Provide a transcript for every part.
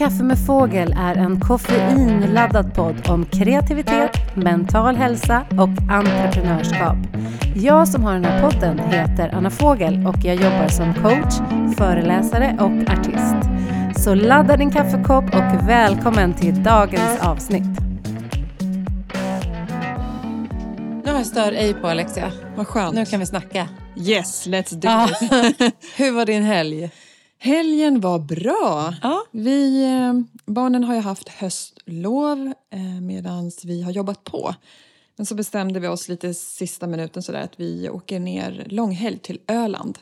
kaffe med fågel är en koffeinladdad podd om kreativitet, mental hälsa och entreprenörskap. Jag som har den här podden heter Anna Fågel och jag jobbar som coach, föreläsare och artist. Så ladda din kaffekopp och välkommen till dagens avsnitt. Nu har jag stör ej på Alexia. Vad skönt. Nu kan vi snacka. Yes, let's do it. Hur var din helg? Helgen var bra. Ja. Vi, eh, barnen har ju haft höstlov eh, medan vi har jobbat på. Men så bestämde vi oss lite sista minuten sådär att vi åker ner långhelg till Öland.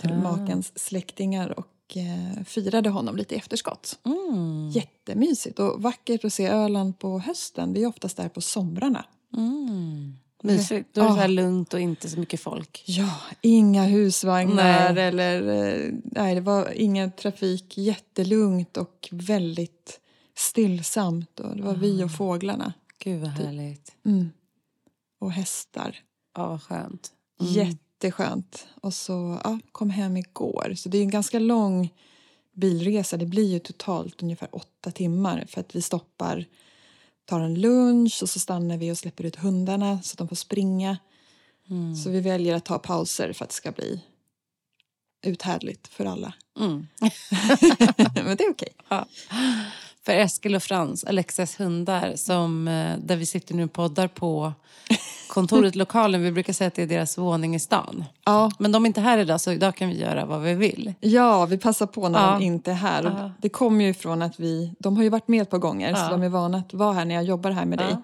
Till makens släktingar och eh, firade honom lite i efterskott. Mm. Jättemysigt och vackert att se Öland på hösten. Vi är oftast där på somrarna. Mm. Mysigt. Då är det så här lugnt och inte så mycket folk. Ja, inga husvagnar Nej. eller... eh, Nej, det var ingen trafik. Jättelugnt och väldigt stillsamt. Och det var vi och fåglarna. Gud vad härligt. Mm. Och hästar. Ja, vad skönt. Jätteskönt. Och så ja, kom hem igår. Så det är en ganska lång bilresa. Det blir ju totalt ungefär åtta timmar för att vi stoppar, tar en lunch och så stannar vi och släpper ut hundarna så att de får springa. Så vi väljer att ta pauser för att det ska bli uthärdligt för alla. Mm. Men det är okej. För Eskil och Frans, Alexas hundar, som, eh, där vi sitter nu och poddar på kontoret, lokalen. Vi brukar säga att det är deras våning i stan. Ja. Men de är inte här idag, så idag kan vi göra vad vi vill. ja, vi passar på när Ja. de inte är här. Ja. Det kommer ju ifrån att vi, de har ju varit med ett par gånger så de är vana att vara här när jag jobbar här med dig.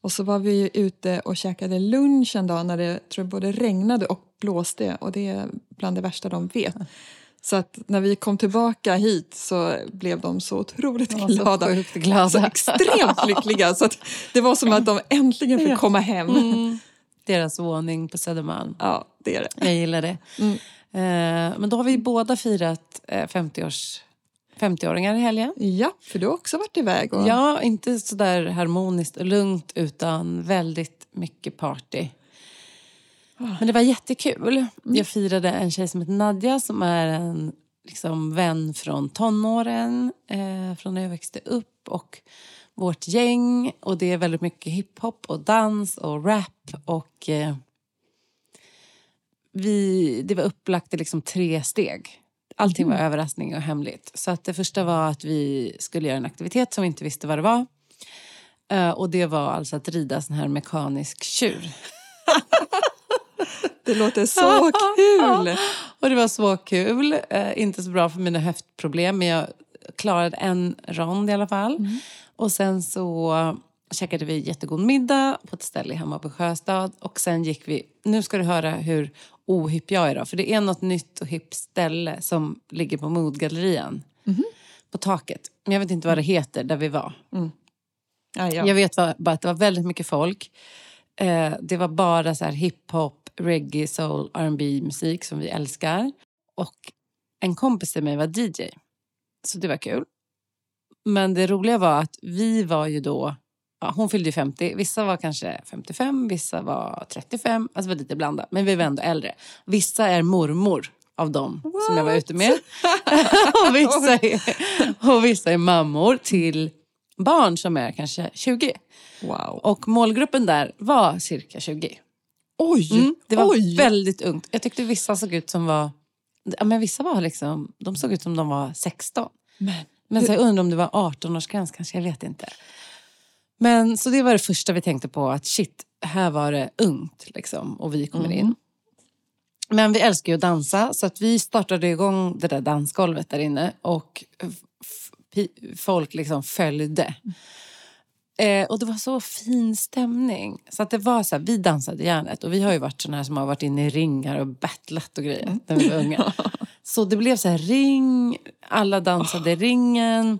Och så var vi ju ute och käkade lunch en dag när det tror jag, både regnade och blåste och det är bland det värsta de vet. Så att när vi kom tillbaka hit så blev de så otroligt De var så glada. sjukt glada. Så extremt lyckliga. Så att det var som att de äntligen fick komma hem. Mm. Deras våning på Södermalm. Ja, det är det. Jag gillar det. Mm. Eh, men då har vi båda firat eh, 50-års 50-åringar i helgen. Ja, för du har också varit iväg. Och... Ja, inte så där harmoniskt och lugnt utan väldigt mycket party. Men det var jättekul. Jag firade en tjej som heter Nadja som är en liksom, vän från tonåren, eh, från när jag växte upp. Och vårt gäng. Och det är väldigt mycket hiphop och dans och rap. Och eh, vi, det var upplagt i liksom tre steg. Allting var överraskning och hemligt. Så att det första var att vi skulle göra en aktivitet som vi inte visste vad det var. Eh, och det var alltså att rida sån här mekanisk tjur. Det låter så kul! Och det var så kul. Eh, inte så bra för mina höftproblem men jag klarade en rond i alla fall. Och sen så käkade vi jättegod middag på ett ställe hemma på Sjöstad. Och sen gick vi, nu ska du höra hur ohipp jag är då. För det är något nytt och hippt ställe som ligger på Modgallerian. På taket. Men jag vet inte vad det heter där vi var. Ja, ja. Jag vet bara att det var väldigt mycket folk. Eh, det var bara så här hiphop, reggae, soul, R&B musik som vi älskar. Och en kompis till mig var DJ. Så det var kul. Men det roliga var att vi var ju då... Ja, hon fyllde ju 50. Vissa var kanske 55, vissa var 35. Alltså var lite blandat. Men vi var ändå äldre. Vissa är mormor av dem som jag var ute med. och, vissa är, och vissa är mammor till barn som är kanske 20. Wow. Och målgruppen där var cirka 20. Oj! Mm, det var oj. väldigt ungt. Jag tyckte vissa såg ut som var... Ja, men vissa var liksom... De såg ut som de var 16. Men, Men så jag undrar om det var 18-årsgräns kanske, jag vet inte. Men så det var det första vi tänkte på, att shit, här var det ungt liksom, och vi kommer in. Men vi älskar ju att dansa så att vi startade igång det där dansgolvet där inne och folk liksom följde. Eh, och det var så fin stämning. Så att det var så här, vi dansade järnet och vi har ju varit såna här som har varit inne i ringar och battlat och grejer när vi var unga. Så det blev så här ring, alla dansade i ringen.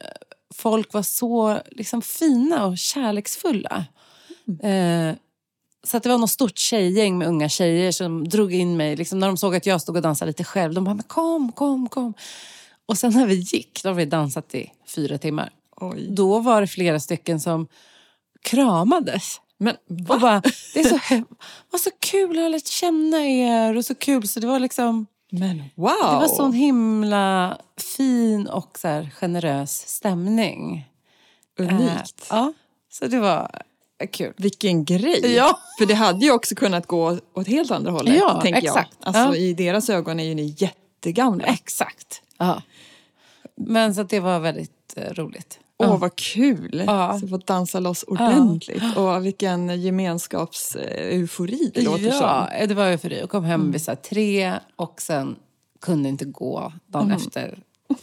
Eh, Folk var så liksom fina och kärleksfulla. Eh, så att det var något stort tjejgäng med unga tjejer som drog in mig. Liksom när de såg att jag stod och dansade lite själv. De bara, men kom, kom, kom. Och sen när vi gick, då har vi dansat i fyra timmar. Oj. Då var det flera stycken som kramades. Men Och bara, det är så, var så kul att ha lärt känna er och så kul. Så det var liksom, Men wow! Det var sån himla fin och så här generös stämning. Unikt. Eh, ja, så det var kul. Vilken grej! Ja. För det hade ju också kunnat gå åt helt andra hållet. Ja, tänker exakt. Jag. Alltså, Ja. I deras ögon är ju ni jättegamla. Exakt. Ja. Men så det var väldigt eh, roligt. Åh, vad kul! Ja. Så få dansa loss ordentligt. Och vilken gemenskaps-eufori det låter som. Ja, det var dig. Jag kom hem vid så tre och sen kunde inte gå dagen efter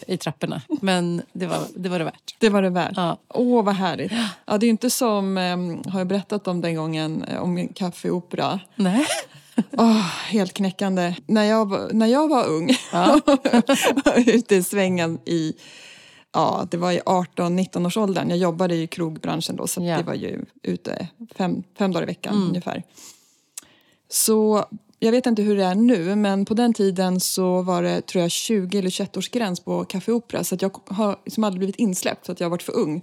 i trapporna. Men det var det, var det värt. Det var det värt. Ja. Åh, vad härligt. Ja, det är inte som, um, har jag berättat om den gången, eh, om kaffeopera. Nej. Åh, helt knäckande. När jag, var- när jag var ung, Ja. ute i svängen i Ja, det var i 18-19 års åldern. Jag jobbade i krogbranschen då så Ja. det var ju ute fem, fem dagar i veckan ungefär. Så jag vet inte hur det är nu men på den tiden så var det tror jag 20 eller 21 års gräns på Café Opera så jag har liksom aldrig blivit insläppt så att jag har varit för ung.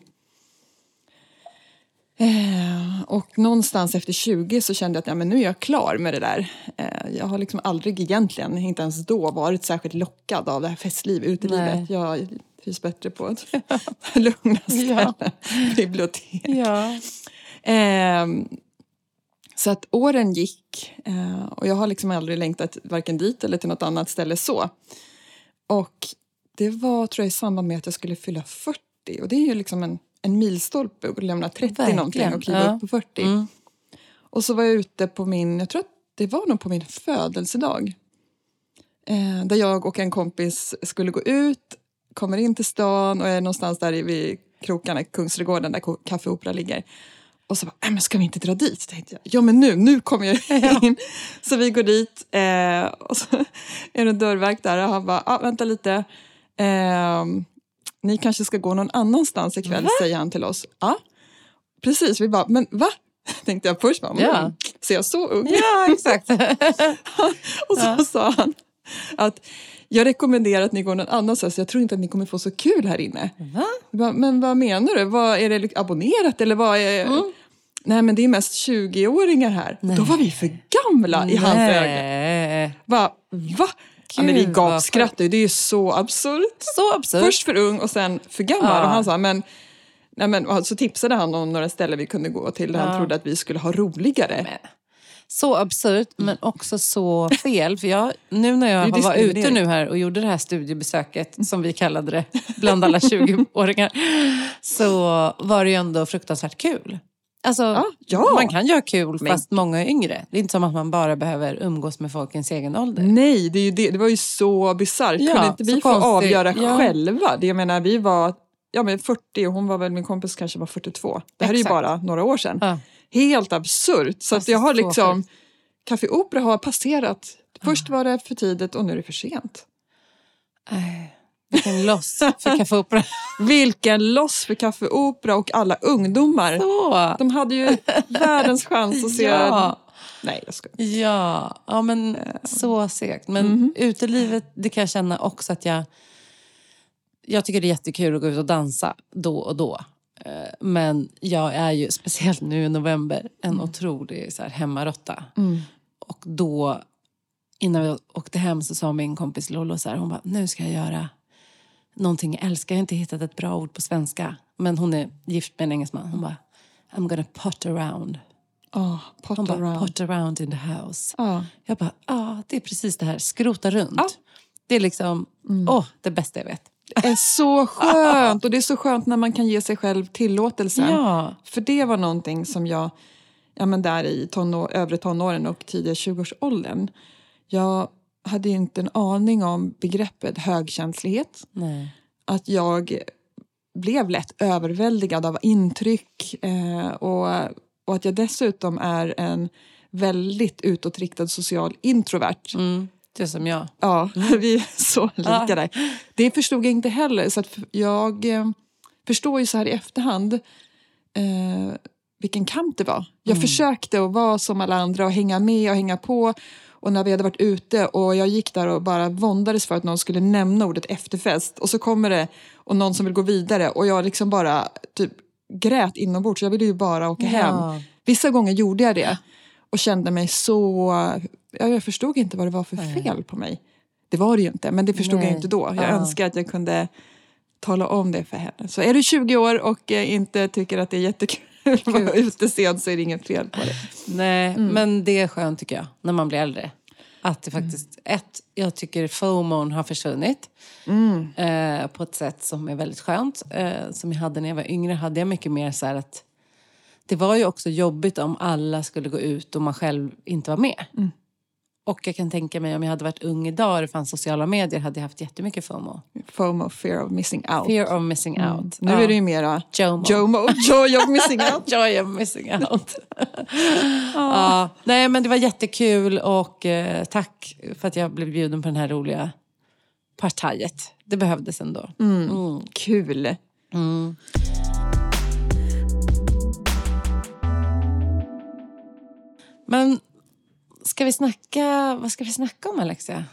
Eh, och någonstans efter 20 så kände jag att ja, men nu är jag klar med det där. Eh, jag har liksom aldrig egentligen, inte ens då, varit särskilt lockad av det här festliv, utelivet. Jag trivs bättre på ett lugna ställe, bibliotek. Ja. Ehm, så att åren gick eh, och jag har liksom aldrig längtat varken dit eller till något annat ställe så. Och det var tror jag i samband med att jag skulle fylla 40 och det är ju liksom en, en milstolpe att lämna 30 Verkligen, någonting och kliva ja. upp på 40. Mm. Och så var jag ute på min, jag tror att det var nog på min födelsedag. Eh, där jag och en kompis skulle gå ut, kommer in till stan och är någonstans där vid krokarna, Kungsträdgården där Café Opera ligger. Och så bara, "Nej, men ska vi inte dra dit? Tänkte jag, ja men nu, nu kommer jag in. Så vi går dit eh, och så är det en dörrvakt där och han bara, ah, vänta lite. Ehm, ni kanske ska gå någon annanstans ikväll, säger han till oss. Ja, precis. Vi bara, men va? Tänkte jag först. Bara, Ja. ser jag så ung ja, exakt. och så sa han att jag rekommenderar att ni går någon annanstans. Jag tror inte att ni kommer få så kul här inne. Va? Men vad menar du? Vad, är det abonnerat eller vad är... Mm. Nej men det är mest 20-åringar här. Då var vi för gamla i hans ögon. Nej. Bara, va? Ja, men vi gapskrattade. Det är ju så absurt. Så absurt. Först för ung och sen för gammal. Ja. Och han sa, men, nej, men, så tipsade han om några ställen vi kunde gå till där han Ja. trodde att vi skulle ha roligare. Så absurt, men också så fel. För jag, nu när jag var ute nu här och gjorde det här studiebesöket, som vi kallade det, bland alla 20-åringar, så var det ju ändå fruktansvärt kul. Alltså, Ja, ja. Man kan ha kul Men- fast många är yngre. Det är inte som att man bara behöver umgås med folk i ens egen ålder. Nej, det, är ju det, det var ju så bisarrt. Ja, Kunde inte vi få avgöra Ja. själva? Det, jag menar, vi var ja, men 40 och hon var väl, min kompis kanske var 42. Det här är ju Exakt. bara några år sedan. Ja. Helt absurt. Så att Alltså, jag har liksom, Café Opera har passerat. Först var det för tidigt och nu är det för sent. Nej, Vilken loss för Café Opera. Vilken loss för Café Opera och alla ungdomar. Så. De hade ju världens chans att se... Ja. Nej, jag ska. Ja, ja men så segt. Men Mhm. utelivet, det kan jag känna också att jag... Jag tycker det är jättekul att gå ut och dansa då och då. Eh, Men jag är ju, speciellt nu i november, en otrolig så här, hemmarotta. Och då, innan vi åkte hem så sa min kompis Lollo så här, hon bara, nu ska jag göra någonting jag älskar. Jag har inte hittat ett bra ord på svenska. Men hon är gift med en engelsman. Hon bara, I'm gonna pot around. Oh, pot Hon bara, around. pot around in the house. Ja. Jag bara, ja det är precis det här, skrota runt. Ja. Det är liksom, åh, det bästa jag vet. Det är så skönt och det är så skönt när man kan ge sig själv tillåtelsen. Ja. För det var någonting som jag, ja men där i tonår, övre tonåren och tidiga 20-årsåldern. Jag hade inte en aning om begreppet högkänslighet. Nej. Att jag blev lätt överväldigad av intryck eh, och, och att jag dessutom är en väldigt utåtriktad social introvert. Mm, det är som jag. Ja, vi är så lika Ja. där. Det förstod jag inte heller. Så att jag eh, förstår ju så här i efterhand eh, vilken kamp det var. Jag försökte att vara som alla andra och hänga med och hänga på. Och när vi hade varit ute och jag gick där och bara våndades för att någon skulle nämna ordet efterfest. Och så kommer det och någon som vill gå vidare och jag liksom bara typ grät inombords. Jag ville ju bara åka hem. Ja. Vissa gånger gjorde jag det och kände mig så... Ja, jag förstod inte vad det var för fel på mig. Det var det ju inte, men det förstod Nej. jag inte då. Jag Ja. önskar att jag kunde tala om det för henne. Så är du 20 år och eh, inte tycker att det är jättekul att vara ute sent så är det inget fel på det. Nej, Mm. men det är skönt tycker jag, när man blir äldre. Att det faktiskt, ett, jag tycker FOMOn har försvunnit. Mm. Eh, på ett sätt som är väldigt skönt. Eh, som jag hade när jag var yngre hade jag mycket mer så här att det var ju också jobbigt om alla skulle gå ut och man själv inte var med. Mm. Och jag kan tänka mig om jag hade varit ung idag och det fanns sociala medier hade jag haft jättemycket FOMO. FOMO, fear of missing out. Fear of missing out. Nu är det ju mera JOMO. JOMO, joy of missing out. Joy of missing out. ja. Nej men det var jättekul och eh, tack för att jag blev bjuden på den här roliga partajet. Det behövdes ändå. Mm. Kul. Men ska vi snacka, vad ska vi snacka om Alexia?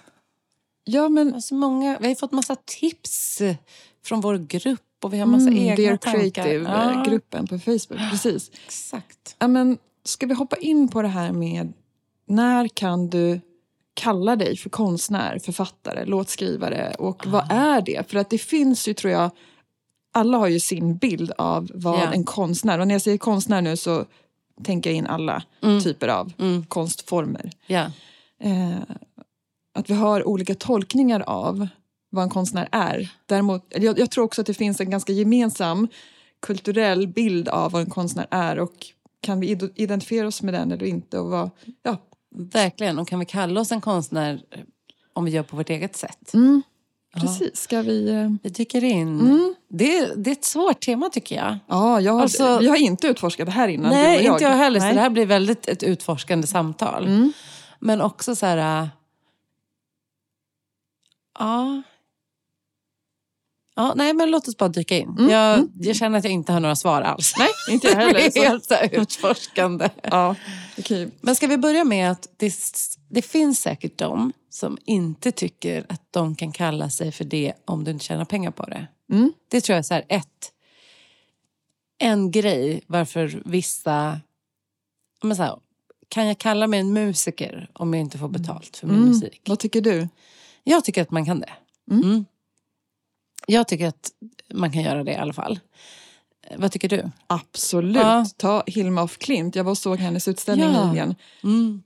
Ja, men Alltså många, vi har fått massa tips från vår grupp och vi har massa mm, egna Dear tankar. Ja, Creative-gruppen på Facebook. Precis. Exakt. Ja, men ska vi hoppa in på det här med när kan du kalla dig för konstnär, författare, låtskrivare och vad är det? För att det finns ju, tror jag, alla har ju sin bild av vad Ja. en konstnär, och när jag säger konstnär nu så tänker jag in alla typer av konstformer. Ja. Eh, att vi har olika tolkningar av vad en konstnär är. Däremot, jag, jag tror också att det finns en ganska gemensam kulturell bild av vad en konstnär är och kan vi id- identifiera oss med den eller inte? Och vad, ja. Verkligen. Och kan vi kalla oss en konstnär eh, om vi gör på vårt eget sätt? Precis, ska vi... eh, Vi dyker in. Mm. Det, det är ett svårt tema tycker jag. Ja, jag har, Alltså- vi har inte utforskat det här innan. du Nej, och jag. inte jag heller. Så Nej. det här blir väldigt ett utforskande samtal. Mm. Men också så här... äh, Ja. Ja, nej, men låt oss bara dyka in. Jag, jag känner att jag inte har några svar alls. Mm. Nej, inte jag heller. Det är Så, helt så utforskande. ja, okej. Men ska vi börja med att det, det finns säkert de som inte tycker att de kan kalla sig för det om du inte tjänar pengar på det. Mm. Det tror jag är så här, ett, en grej varför vissa... Men så här, kan jag kalla mig en musiker om jag inte får betalt för min Mm. musik? Vad tycker du? Jag tycker att man kan det. Mm. Jag tycker att man kan göra det i alla fall. Eh, Vad tycker du? Absolut. Ja. Ta Hilma af Klint. Jag var och såg hennes utställning Ja. nyligen. Mm.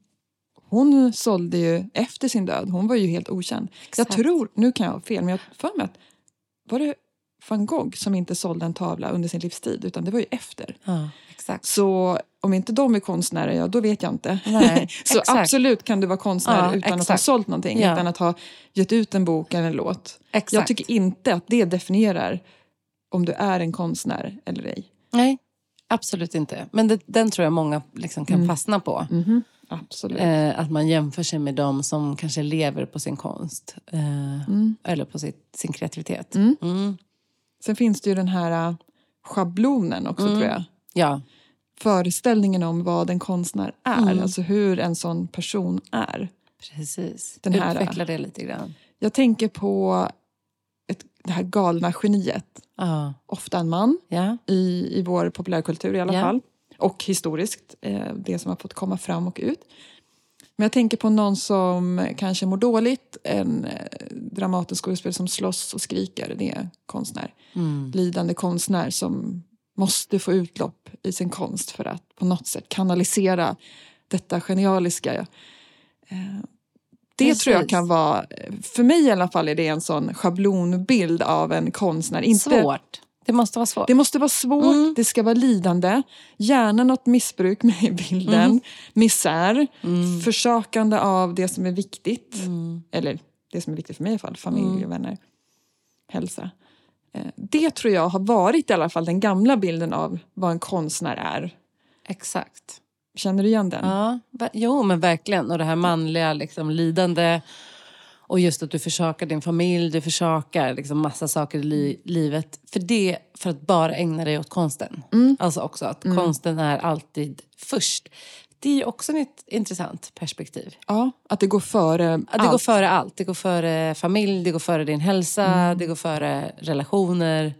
Hon sålde ju efter sin död. Hon var ju helt okänd. Exakt. Jag tror, nu kan jag ha fel, men jag för mig att var det van Gogh som inte sålde en tavla under sin livstid, utan det var ju efter. Ja, exakt. Så om inte de är konstnärer, ja, då vet jag inte. Nej, så exakt. absolut kan du vara konstnär Ja, utan att ha exakt. sålt någonting, Ja. utan att ha gett ut en bok eller en låt. Exakt. Jag tycker inte att det definierar om du är en konstnär eller ej. Nej, absolut inte. Men det, den tror jag många liksom kan fastna på. Absolut. Eh, att man jämför sig med de som kanske lever på sin konst. Eh, Eller på sitt, sin kreativitet. Mm. Sen finns det ju den här äh, schablonen också Mm. tror jag. Ja, Föreställningen om vad en konstnär är, Mm. alltså hur en sån person är. precis. Den här- Utveckla det lite grann. Jag tänker på ett, det här galna geniet. Ja, Ofta en man ja. i, i vår populärkultur i alla Ja. fall. Och historiskt, eh, det som har fått komma fram och ut. Men jag tänker på någon som kanske mår dåligt, en eh, dramatisk skådespelare som slåss och skriker. Det är konstnär. Mm. Lidande konstnär som måste få utlopp i sin konst för att på något sätt kanalisera detta genialiska. Eh, Det Precis. tror jag kan vara, för mig i alla fall är det en sån schablonbild av en konstnär. Inte, Svårt. Det måste vara svårt. det måste vara svårt, Mm. det ska vara lidande, gärna något missbruk med i bilden, Mm. misär, försakande av det som är viktigt. Mm. Eller det som är viktigt för mig i alla fall, familj och vänner, hälsa. Eh, Det tror jag har varit i alla fall den gamla bilden av vad en konstnär är. Exakt. Känner du igen den? Ja, jo men verkligen. Och det här manliga liksom, lidande. Och just att du försakar din familj, du försakar liksom, massa saker i li- livet. För det, för att bara ägna dig åt konsten. Alltså också att konsten är alltid först. Det är också ett intressant perspektiv. Ja, att det går före Att det går allt. före allt. Det går före familj, det går före din hälsa, det går före relationer.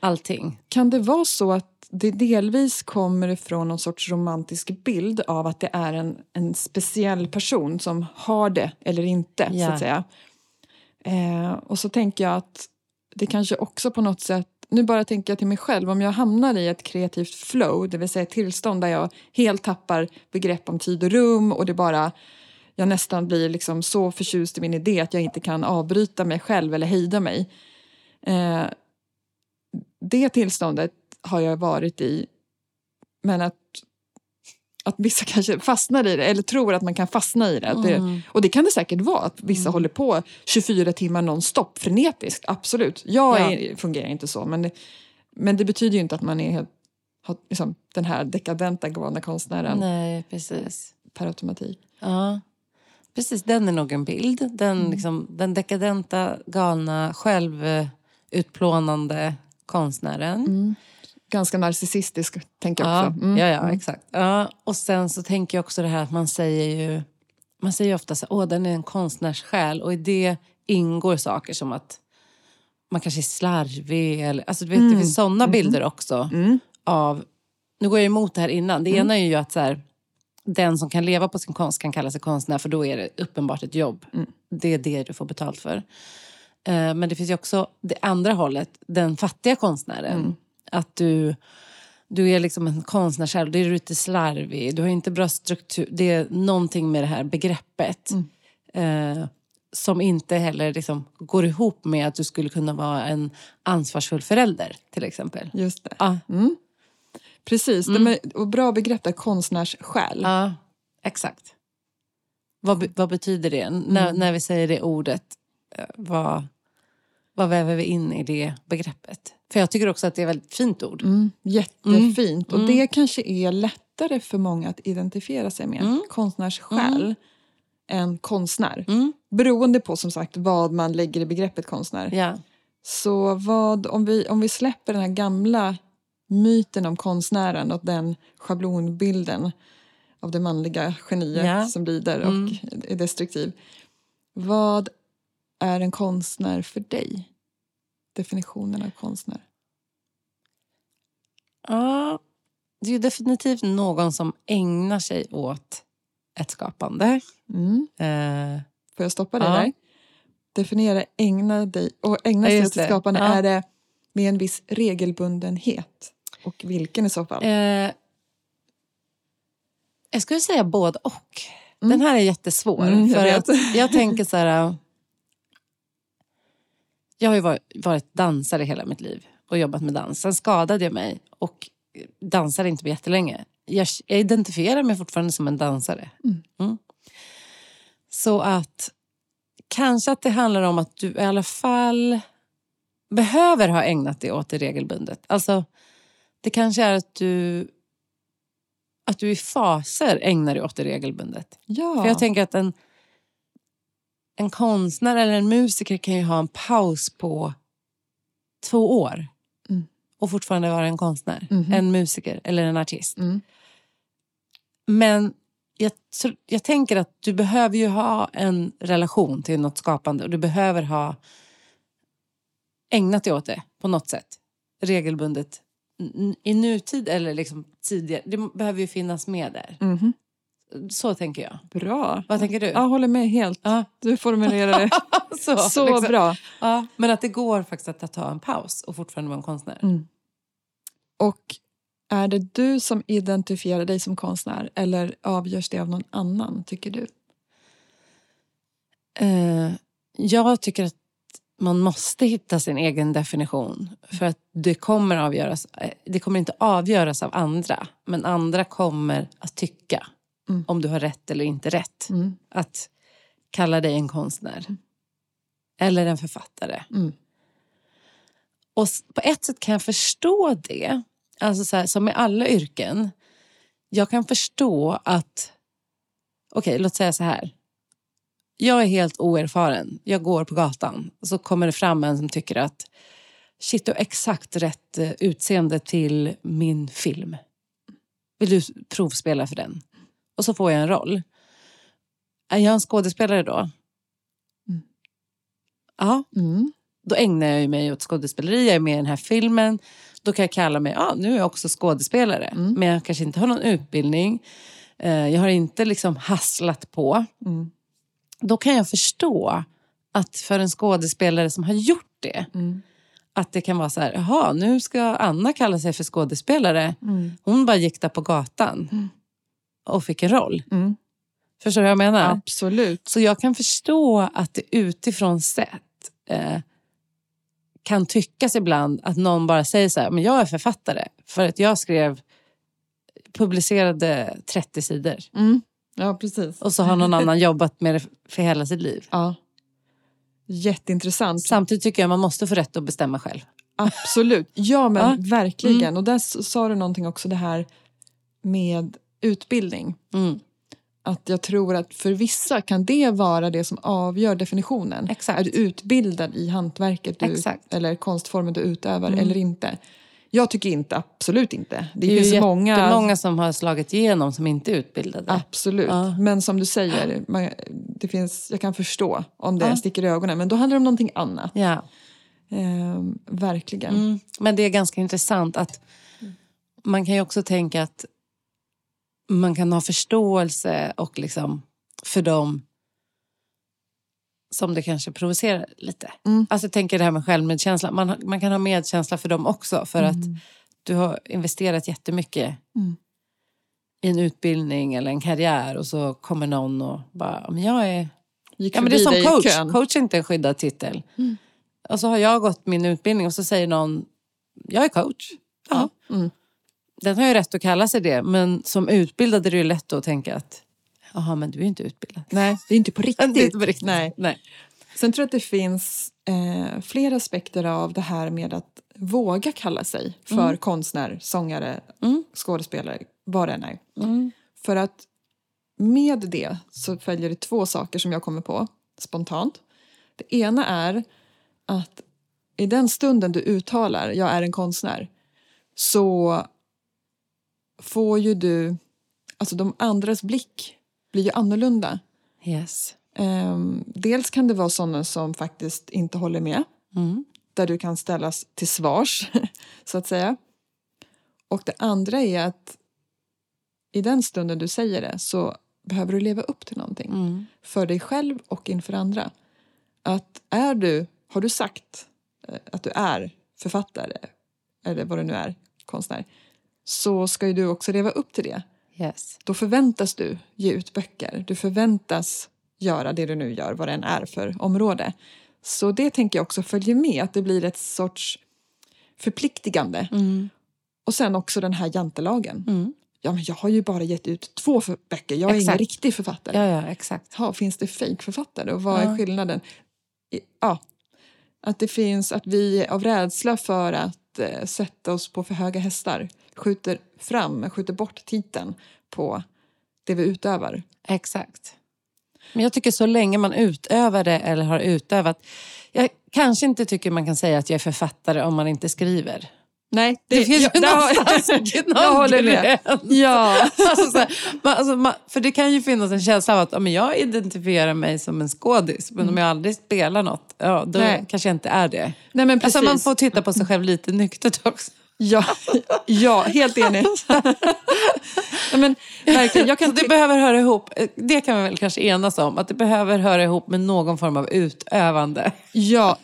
Allting. Kan det vara så att det delvis kommer ifrån någon sorts romantisk bild av att det är en, en speciell person som har det eller inte, så Ja. att säga. Eh, och så tänker jag att det kanske också på något sätt nu bara tänker jag till mig själv, om jag hamnar i ett kreativt flow, det vill säga ett tillstånd där jag helt tappar begrepp om tid och rum och det bara, jag nästan blir liksom så förtjust i min idé att jag inte kan avbryta mig själv eller hejda mig. Eh, det tillståndet har jag varit i, men att att vissa kanske fastnar i det eller tror att man kan fastna i det. Mm. det och det kan det säkert vara, att vissa mm. håller på 24 timmar nonstop frenetiskt. Absolut. Jag ja. är, fungerar inte så. Men det, men det betyder ju inte att man är helt, har, liksom, den här dekadenta galna konstnären. Nej, precis. Per automatik. Ja. Precis, den är nog en bild. Den, mm. liksom, den dekadenta, galna, självutplånande konstnären. Mm ganska narcissistisk, tänker jag ja, också. Mm. Ja, ja, mm. exakt. Ja, och sen så tänker jag också det här att man säger ju... Man säger ofta så åh den är en konstnärssjäl och i det ingår saker som att man kanske är slarvig eller... Alltså du vet, mm. det finns sådana mm. bilder också mm. av... Nu går jag emot det här innan. Det mm. ena är ju att så här, den som kan leva på sin konst kan kalla sig konstnär för då är det uppenbart ett jobb. Det är det du får betalt för. Eh, men det finns ju också det andra hållet, den fattiga konstnären att du, du är liksom en konstnär själv. Det är lite slarvig. Du har inte bra struktur. Det är någonting med det här begreppet. Mm. Eh, som inte heller liksom går ihop med att du skulle kunna vara en ansvarsfull förälder till exempel. Just det. Ja. Mm. Precis, mm. Det och bra begrepp är konstnärssjäl. Ja, exakt. Vad, vad betyder det? Mm. När, när vi säger det ordet, eh, vad, vad väver vi in i det begreppet? För jag tycker också att det är ett väldigt fint ord. Mm, jättefint. Mm. Och det kanske är lättare för många att identifiera sig med. Mm. Konstnärssjäl mm. än konstnär. Mm. Beroende på som sagt vad man lägger i begreppet konstnär. Ja. Så vad, om, vi, om vi släpper den här gamla myten om konstnären och den schablonbilden av det manliga geniet ja. som lider och mm. är destruktiv. Vad är en konstnär för dig? Definitionen av konstnär? Ja, det är definitivt någon som ägnar sig åt ett skapande. Mm. Eh, Får jag stoppa dig ja. där? Definiera ägna dig och ägna sig åt ett skapande. Ja. Är det med en viss regelbundenhet? Och vilken i så fall? Eh, jag skulle säga både och. Mm. Den här är jättesvår. Mm, jag, för att jag tänker så här... Jag har ju varit, dansare hela mitt liv och jobbat med dans. Sen skadade jag mig och dansade inte på jättelänge. Jag, jag identifierar mig fortfarande som en dansare. Mm. Mm. Så att kanske att det handlar om att du i alla fall behöver ha ägnat dig åt det regelbundet. Alltså, det kanske är att du att du i faser ägnar dig åt det regelbundet. Ja. För jag tänker att en en konstnär eller en musiker kan ju ha en paus på två år mm. och fortfarande vara en konstnär. Mm. En musiker eller en artist. Mm. Men jag, jag tänker att du behöver ju ha en relation till något skapande och du behöver ha ägnat dig åt det på något sätt. Regelbundet. I nutid eller liksom tidigare. Det behöver ju finnas med där. Så tänker jag. Bra. Vad tänker du? Jag håller med helt. Ja. Du formulerar det så, så liksom. bra. Ja, men att det går faktiskt att ta en paus och fortfarande vara en konstnär. Mm. Och är det du som identifierar dig som konstnär eller avgörs det av någon annan, tycker du? Uh, jag tycker att man måste hitta sin egen definition. För att det kommer, avgöras, eh, det kommer inte avgöras av andra. Men andra kommer att tycka Mm. Om du har rätt eller inte rätt. Mm. Att kalla dig en konstnär. Mm. Eller en författare. Mm. Och på ett sätt kan jag förstå det. Alltså så här, som med alla yrken. Jag kan förstå att... Okej, okay, låt säga så här. Jag är helt oerfaren. Jag går på gatan och så kommer det fram en som tycker att shit, du har exakt rätt eh, utseende till min film. Vill du provspela för den? Och så får jag en roll. Är jag en skådespelare då? Mm. Ja. Mm. Då ägnar jag mig åt skådespeleri, jag är med i den här filmen. Då kan jag kalla mig, ja nu är jag också skådespelare. Mm. Men jag kanske inte har någon utbildning. Eh, jag har inte liksom hasslat på. Mm. Då kan jag förstå att för en skådespelare som har gjort det, Mm. att det kan vara så här, jaha, nu ska Anna kalla sig för skådespelare. Mm. Hon bara gick där på gatan och fick en roll. Mm. Förstår du vad jag menar? Absolut. Så jag kan förstå att det utifrån sett eh, kan tyckas ibland att någon bara säger så här, men jag är författare för att jag skrev, publicerade 30 sidor. Mm. Ja, precis. Och så har någon annan jobbat med det för hela sitt liv. Ja. Jätteintressant. Samtidigt tycker jag man måste få rätt att bestämma själv. Absolut. Ja, men Ja. verkligen. Mm. Och där sa du någonting också, det här med utbildning. Mm. Att jag tror att för vissa kan det vara det som avgör definitionen. Exakt. Är du utbildad i hantverket du, eller konstformen du utövar Mm. eller inte? Jag tycker inte, absolut inte. Det, Det är ju många... många som har slagit igenom som inte är utbildade. Absolut. Ja. Men som du säger, man, det finns, jag kan förstå om det Ja. sticker i ögonen. Men då handlar det om någonting annat. Ja. Ehm, verkligen. Mm. Men det är ganska intressant att man kan ju också tänka att man kan ha förståelse och liksom för dem som det kanske provocerar lite. Mm. Alltså jag tänker det här med självmedkänsla. Man, man kan ha medkänsla för dem också för att du har investerat jättemycket Mm. i en utbildning eller en karriär och så kommer någon och bara, men jag är Gick Ja, men det är som coach. Coach är inte en skyddad titel. Mm. Och så har jag gått min utbildning och så säger någon, jag är coach. Ja. Mm. Den har ju rätt att kalla sig det, men som utbildad är det ju lätt att tänka att, jaha men du är inte utbildad. Nej, det är inte på riktigt. Det är inte på riktigt. Nej. Nej. Sen tror jag att det finns eh, flera aspekter av det här med att våga kalla sig för konstnär, sångare, Mm. skådespelare, vad det än är. Mm. För att med det så följer det två saker som jag kommer på spontant. Det ena är att i den stunden du uttalar jag är en konstnär så får ju du, alltså de andras blick blir ju annorlunda. Yes. Ehm, dels kan det vara sådana som faktiskt inte håller med Mm. där du kan ställas till svars, så att säga. Och det andra är att i den stunden du säger det så behöver du leva upp till någonting. Mm. För dig själv och inför andra. Att är du, har du sagt eh, att du är författare eller vad du nu är, konstnär, så ska ju du också leva upp till det. Yes. Då förväntas du ge ut böcker. Du förväntas göra det du nu gör, vad det än är för område. Så det tänker jag också följer med, att det blir ett sorts förpliktigande. Mm. Och sen också den här jantelagen. Mm. Ja, men jag har ju bara gett ut två böcker, jag är ingen Exakt. riktig författare. Ja, ja, exakt. Ja, finns det fejkförfattare och vad Ja. är skillnaden? Ja, att det finns att vi av rädsla för att eh, sätta oss på för höga hästar skjuter fram, skjuter bort titeln på det vi utövar. Exakt. Men jag tycker så länge man utövar det eller har utövat. Jag kanske inte tycker man kan säga att jag är författare om man inte skriver. Nej, Det, finns ju där har- någonstans någon jag håller med. Ja, Alltså, här, man, alltså, man, för det kan ju finnas en känsla av att ja, men jag identifierar mig som en skådis, men om jag aldrig spelar något, ja, då Nej. kanske jag inte är det. nej men precis. Alltså, man får titta på sig själv lite nyktert också. Ja, ja, helt enig. men, verkligen, jag Så kan det behöver höra ihop, det kan vi väl kanske enas om, att det behöver höra ihop med någon form av utövande. Ja,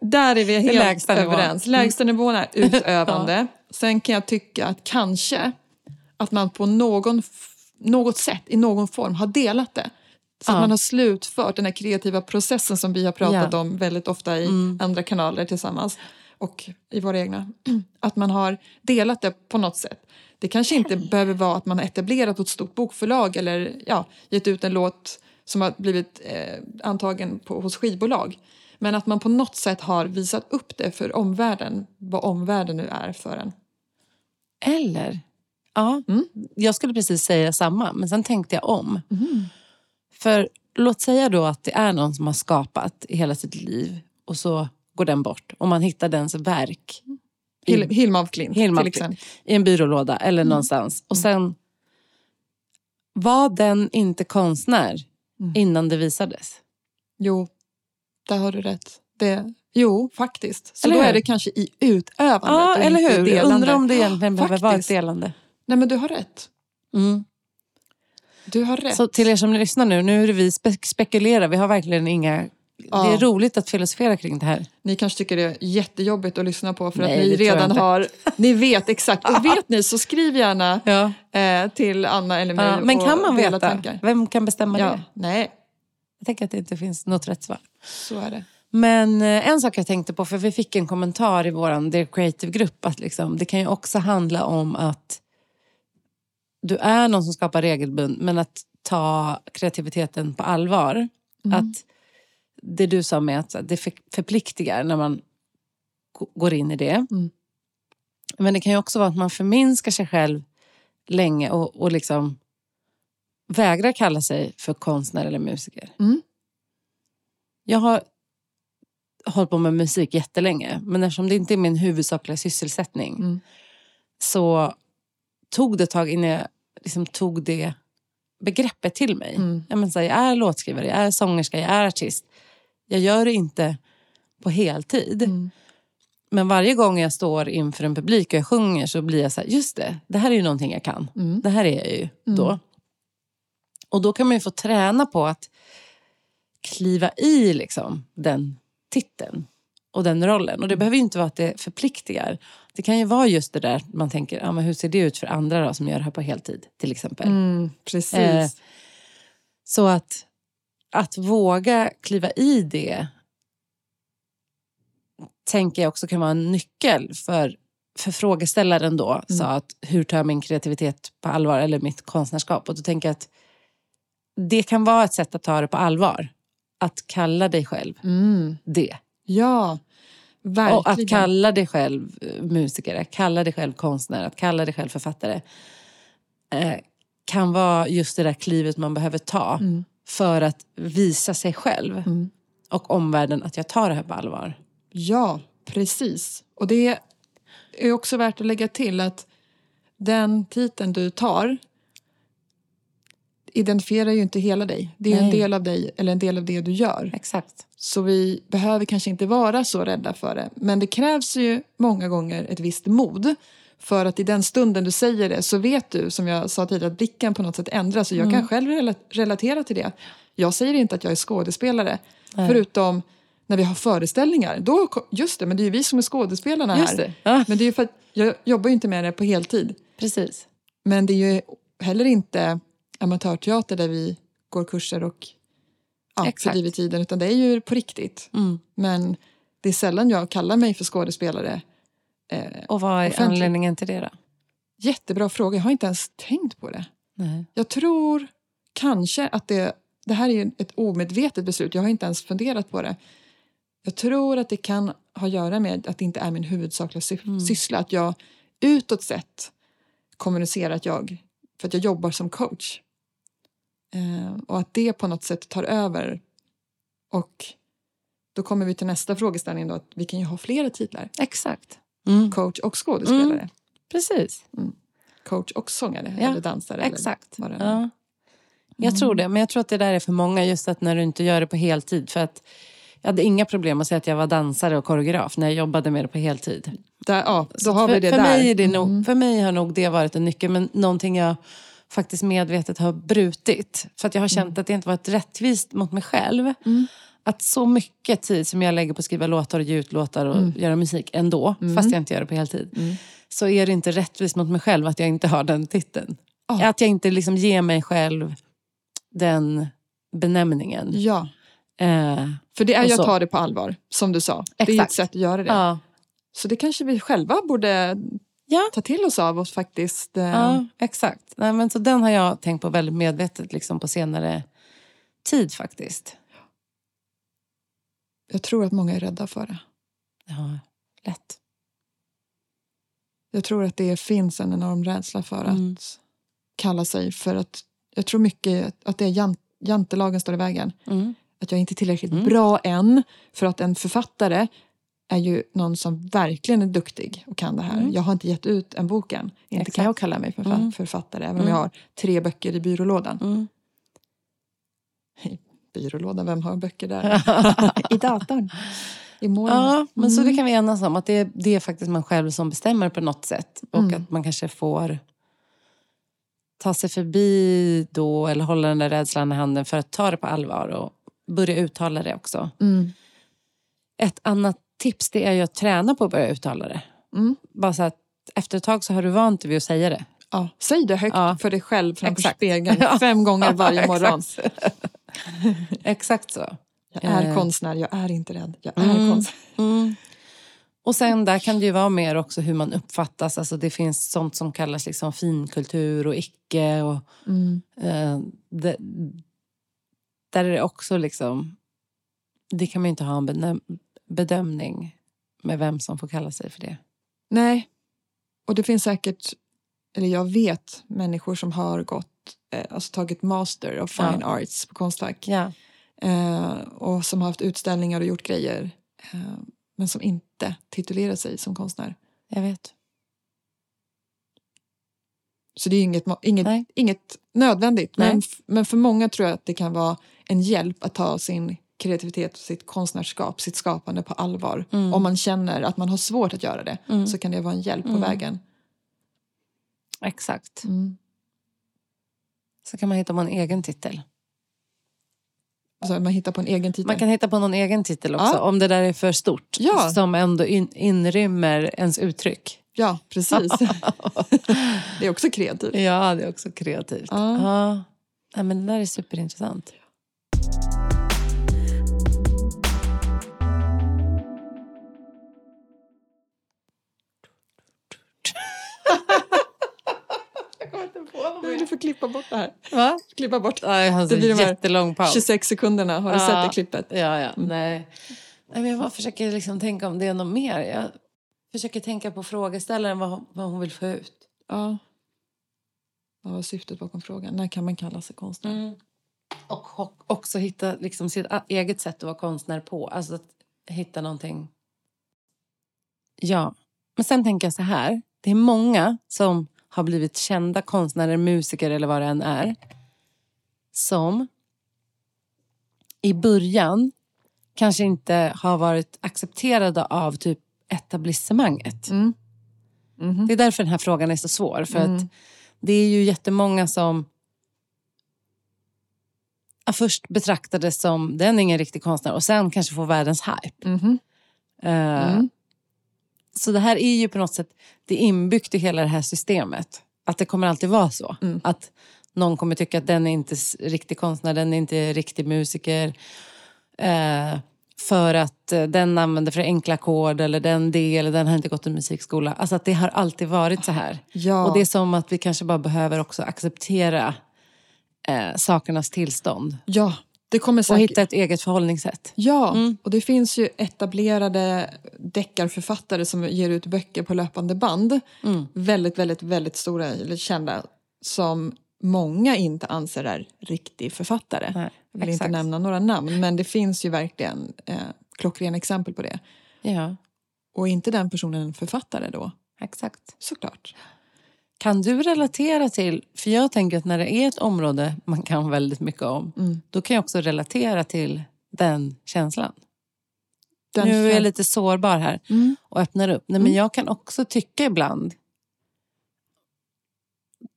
där är vi helt lägsta överens. Lägsta nivån är utövande. Sen kan jag tycka att kanske att man på någon, något sätt, i någon form, har delat det. Så Ja. att man har slutfört den här kreativa processen som vi har pratat Ja. om väldigt ofta i andra kanaler tillsammans och i våra egna. Att man har delat det på något sätt. Det kanske inte behöver vara att man har etablerat på ett stort bokförlag eller ja, gett ut en låt som har blivit eh, antagen på, hos skivbolag. Men att man på något sätt har visat upp det för omvärlden, vad omvärlden nu är för en. Eller, ja, Mm. jag skulle precis säga samma, men sen tänkte jag om. För låt säga då att det är någon som har skapat i hela sitt liv och så går den bort och man hittar dens verk i, Hil- Hilma af Klint Hilma till exempel. i en byrålåda Mm. eller någonstans. Och sen var den inte konstnär Mm. innan det visades. Jo, där har du rätt. Det, jo, faktiskt. Så Eller då hur? är det kanske i utövandet Ja, eller hur? Delande. undrar om det egentligen behöver vara ett delande. Nej, men du har rätt. Mm. Du har rätt. Så till er som lyssnar nu, nu är det vi spe- spekulerar. Vi har verkligen inga Ja. det är roligt att filosofera kring det här. Ni kanske tycker det är jättejobbigt att lyssna på för Nej, att ni redan har... Ni vet exakt. Och vet ni så skriv gärna Ja. eh, till Anna eller mig. Ja, men kan man veta? tankar. Vem kan bestämma Ja, det? nej, Jag tänker att det inte finns något rätt svar. så är det. Men eh, en sak jag tänkte på, för vi fick en kommentar i vår Dear Creative-grupp, att liksom, det kan ju också handla om att du är någon som skapar regelbund, men att ta kreativiteten på allvar. Att det du sa med att det för- förpliktigar när man går in i det. Mm. Men det kan ju också vara att man förminskar sig själv länge och, och liksom vägrar kalla sig för konstnär eller musiker. Mm. Jag har hållit på med musik jättelänge, men eftersom det inte är min huvudsakliga sysselsättning Mm. så tog det ett tag innan jag liksom tog det begreppet till mig. Mm. Jag, menar, jag är låtskrivare, jag är sångerska, jag är artist. Jag gör det inte på heltid. Mm. Men varje gång jag står inför en publik och jag sjunger så blir jag så här, just det, det här är ju någonting jag kan. Mm. Det här är jag ju då. Och då kan man ju få träna på att kliva i liksom, den titeln och den rollen. Och det behöver ju inte vara att det förpliktigar. Det kan ju vara just det där man tänker, ah, men hur ser det ut för andra då, som gör det här på heltid till exempel. Mm, precis. Eh, Så att, att våga kliva i det tänker jag också kan vara en nyckel för, för frågeställaren då. Sa att hur tar jag min kreativitet på allvar eller mitt konstnärskap? Och då tänker jag att det kan vara ett sätt att ta det på allvar. Att kalla dig själv Mm. det. Ja, verkligen. Och att kalla dig själv eh, musiker, att kalla dig själv konstnär, att kalla dig själv författare. Eh, kan vara just det där klivet man behöver ta Mm. För att visa sig själv Mm. och omvärlden att jag tar det här på allvar. Ja, precis. Och det är också värt att lägga till att den titeln du tar identifierar ju inte hela dig. Det är en Nej. del av dig eller en del av det du gör. Exakt. Så vi behöver kanske inte vara så rädda för det. Men det krävs ju många gånger ett visst mod. För att i den stunden du säger det så vet du, som jag sa tidigare, att blicken på något sätt ändras. Och jag Mm. kan själv rela- relatera till det. Jag säger inte att jag är skådespelare. Förutom när vi har föreställningar. Då, just det, men det är ju vi som är skådespelarna Just här. det. Ja. Men det är ju för att jag jobbar ju inte med det på heltid. Precis. Men det är ju heller inte amatörteater där vi går kurser och ja, fördriver tiden. Utan det är ju på riktigt. Mm. Men det är sällan jag kallar mig för skådespelare. Eh, Och vad är Offentligt. anledningen till det då? jättebra fråga, jag har inte ens tänkt på det. Nej. Jag tror kanske att det, det här är ett omedvetet beslut, jag har inte ens funderat på det. Jag tror att det kan ha att göra med att det inte är min huvudsakliga sy- Mm. syssla. Att jag utåt sett kommunicerar att jag, för att jag jobbar som coach. Eh, och att det på något sätt tar över. Och då kommer vi till nästa frågeställning då, att vi kan ju ha flera titlar. Exakt. Mm. Coach och skådespelare. Precis. Coach och sångare Ja, eller dansare. Exakt. Eller Ja. Jag tror det, men jag tror att det där är för många just att när du inte gör det på heltid. För att jag hade inga problem att säga att jag var dansare och koreograf när jag jobbade med det på heltid. Där, ja, då har för, vi det för där. Mig är det nog, för mig har nog det varit en nyckel, men någonting jag faktiskt medvetet har brutit. För att jag har känt att det inte varit rättvist mot mig själv. Att så mycket tid som jag lägger på att skriva låtar och ge ut låtar och göra musik ändå, fast jag inte gör det på heltid. Så är det inte rättvist mot mig själv att jag inte har den titeln. Ja. Att jag inte liksom ger mig själv den benämningen. Ja, Eh, för det är ju att ta det på allvar, som du sa. Det är ett Exakt. sätt att göra det. ja. Så det kanske vi själva borde Ja. ta till oss av och faktiskt... Eh, Ja, exakt. Nej, men så den har jag tänkt på väldigt medvetet liksom på senare tid faktiskt. Jag tror att många är rädda för det. Ja, lätt. Jag tror att det finns en enorm rädsla för Mm. att kalla sig för att... Jag tror mycket att det är jan, jantelagen står i vägen. Mm. Att jag inte är tillräckligt Mm. bra än. För att en författare är ju någon som verkligen är duktig och kan det här. Mm. Jag har inte gett ut en bok än. Inte Exakt. kan jag kalla mig förfa- Mm. författare även Mm. om jag har tre böcker i byrålådan. Mm. Byrålådan, vem har böcker där? I datorn. I molnet. Ja, men så det Mm. kan vi enas om. Att det, det är faktiskt man själv som bestämmer på något sätt. Och Mm. att man kanske får ta sig förbi då eller hålla den där rädslan i handen för att ta det på allvar och börja uttala det också. Mm. Ett annat tips det är ju att träna på att börja uttala det. Mm. Bara så att efter ett tag så har du vant dig vid att säga det. Ja, säg det högt Ja. för dig själv framför Exakt. spegeln fem gånger varje morgon. exakt. Så. Jag är Eh. konstnär, jag är inte rädd. Jag är Mm. konstnär. Mm. Och sen där kan det ju vara mer också hur man uppfattas. Alltså det finns sånt som kallas liksom finkultur och icke. Och, Mm. eh, det, där är det också liksom... Det kan man ju inte ha en bedömning med vem som får kalla sig för det. Nej, och det finns säkert, eller jag vet människor som har gått, alltså tagit master of fine Ja. arts på Konstfack. Ja. Eh, och som har haft utställningar och gjort grejer. Eh, men som inte titulerar sig som konstnär. Jag vet. Så det är inget, inget, Nej. inget nödvändigt. Men, Nej. men för många tror jag att det kan vara en hjälp att ta sin kreativitet och sitt konstnärskap, sitt skapande på allvar. Mm. Om man känner att man har svårt att göra det Mm. så kan det vara en hjälp på Mm. vägen. Exakt. Mm. Så kan man hitta på en egen titel. Alltså man hittar på en egen titel. Man kan hitta på någon egen titel också. Ja. Om det där är för stort. Ja. Som ändå in, inrymmer ens uttryck. Ja, precis. det är också kreativt. Ja, det är också kreativt. Ja. Ja. Ja, men det där är superintressant. Klippa bort det här. Va? Klippa bort jag har Det blir en de jättelång paus. 26 sekunderna. Har du Ja. sett det klippet? Ja, ja. Nej. Nej, men jag bara försöker liksom tänka om det är något mer. Jag försöker tänka på frågeställaren, vad, hon- vad hon vill få ut. Ja. Vad var syftet bakom frågan? När kan man kalla sig konstnär? Mm. Och, och också hitta liksom sitt eget sätt att vara konstnär på. Alltså att hitta någonting. Ja, men sen tänker jag så här. Det är många som har blivit kända konstnärer, musiker eller vad det än är. Som i början kanske inte har varit accepterade av typ etablissemanget. Mm. Mhm. Det är därför den här frågan är så svår. För Mm. att det är ju jättemånga som först betraktades som den är ingen riktig konstnär och sen kanske får världens hype. Mhm. Eh, Mm. Så det här är ju på något sätt det inbyggt i hela det här systemet. Att det kommer alltid vara så. Mm. Att någon kommer tycka att den är inte riktig konstnär, den är inte riktig musiker. Eh, för att eh, den använder för enkla ackord eller den det eller den har inte gått i musikskola. Alltså att det har alltid varit så här. Ja. Och det är som att vi kanske bara behöver också acceptera eh, sakernas tillstånd. ja, det kommer Och säkert... hitta ett eget förhållningssätt. Ja, Mm. och det finns ju etablerade deckarförfattare som ger ut böcker på löpande band. Mm. Väldigt, väldigt, väldigt stora eller kända som många inte anser är riktig författare. Nej, Jag vill exakt. inte nämna några namn, men det finns ju verkligen eh, klockrena exempel på det. Ja, Och inte den personen en författare då? exakt. Såklart. Kan du relatera till, för jag tänker att när det är ett område man kan väldigt mycket om, Mm. då kan jag också relatera till den känslan. Den nu är jag lite sårbar här Mm. och öppnar upp. Nej, men Mm. jag kan också tycka ibland,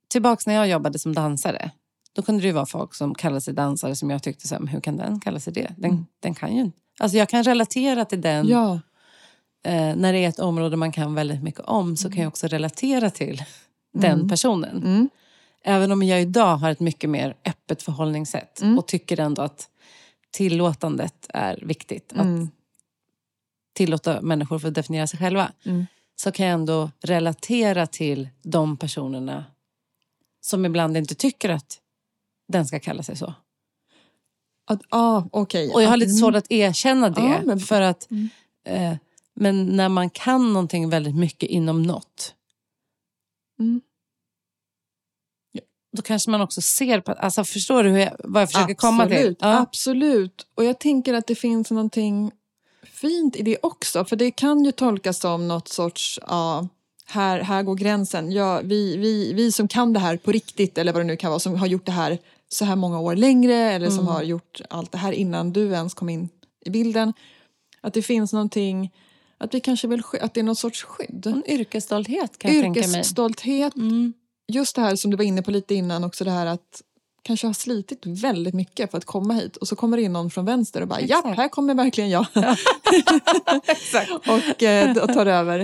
tillbaks när jag jobbade som dansare, då kunde det vara folk som kallade sig dansare som jag tyckte, så här, hur kan den kalla sig det? Den, Mm. den kan ju inte. Alltså jag kan relatera till den Ja, eh, när det är ett område man kan väldigt mycket om så kan jag också relatera till den Mm. personen. mm. Även om jag idag har ett mycket mer öppet förhållningssätt Mm. och tycker ändå att tillåtandet är viktigt. Att tillåta människor för att definiera sig själva. Så kan jag ändå relatera till de personerna som ibland inte tycker att den ska kalla sig så. Att, ah, okej. Och jag har lite svårt att erkänna det. Ja, men- för att, Mm. eh, men när man kan någonting väldigt mycket inom något Mm. Då kanske man också ser på... Alltså förstår du hur jag, vad jag försöker komma till? Absolut, Ja. Absolut. Och jag tänker att det finns någonting fint i det också. För det kan ju tolkas som något sorts, ja, här, här går gränsen. Ja, vi, vi, vi som kan det här på riktigt, eller vad det nu kan vara, som har gjort det här så här många år längre, eller som Mm. har gjort allt det här innan du ens kom in i bilden. Att det finns någonting, att vi kanske vill, att det är någon sorts skydd. En yrkesstolthet kan jag tänka mig. Yrkesstolthet, Mm. Just det här som du var inne på lite innan också det här att kanske har slitit väldigt mycket för att komma hit och så kommer det in någon från vänster och bara ja, Exakt. här kommer verkligen jag. Och, eh, och tar över.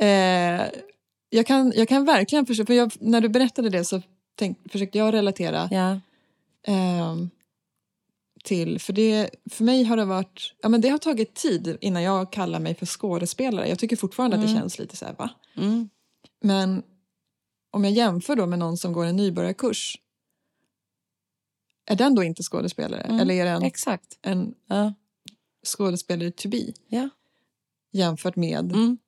Eh, jag, kan, jag kan verkligen förstå, för jag, när du berättade det så tänk, försökte jag relatera Ja. ehm, till, för, det, för mig har det varit, ja men det har tagit tid innan jag kallar mig för skådespelare. Jag tycker fortfarande att det Mm. känns lite så här, va? Mm. Men om jag jämför då med någon som går en nybörjarkurs, är den då inte skådespelare? Mm. Eller är den Exakt. en Ja. skådespelare to be? Ja. Jämfört med Mm.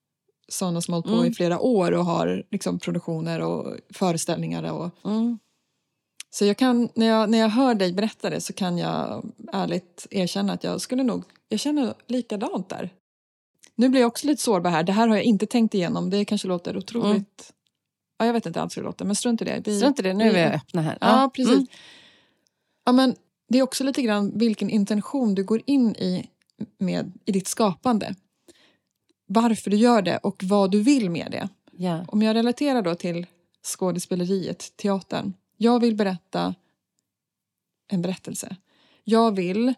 sådana som hållit på Mm. i flera år och har liksom produktioner och föreställningar. Och, Mm. så jag kan, när, jag, när jag hör dig berätta det så kan jag ärligt erkänna att jag skulle nog, jag känner likadant där. Nu blir jag också lite sårbar här. Det här har jag inte tänkt igenom. Det kanske låter otroligt... Mm. Ja, jag vet inte alls hur det låter, men strunt i det. Vi- Strunt i det, nu är vi öppna här. Ja, precis. Mm. Ja, men det är också lite grann vilken intention du går in i med i ditt skapande. Varför du gör det och vad du vill med det. Ja. Om jag relaterar då till skådespeleriet, teatern. Jag vill berätta en berättelse. Jag vill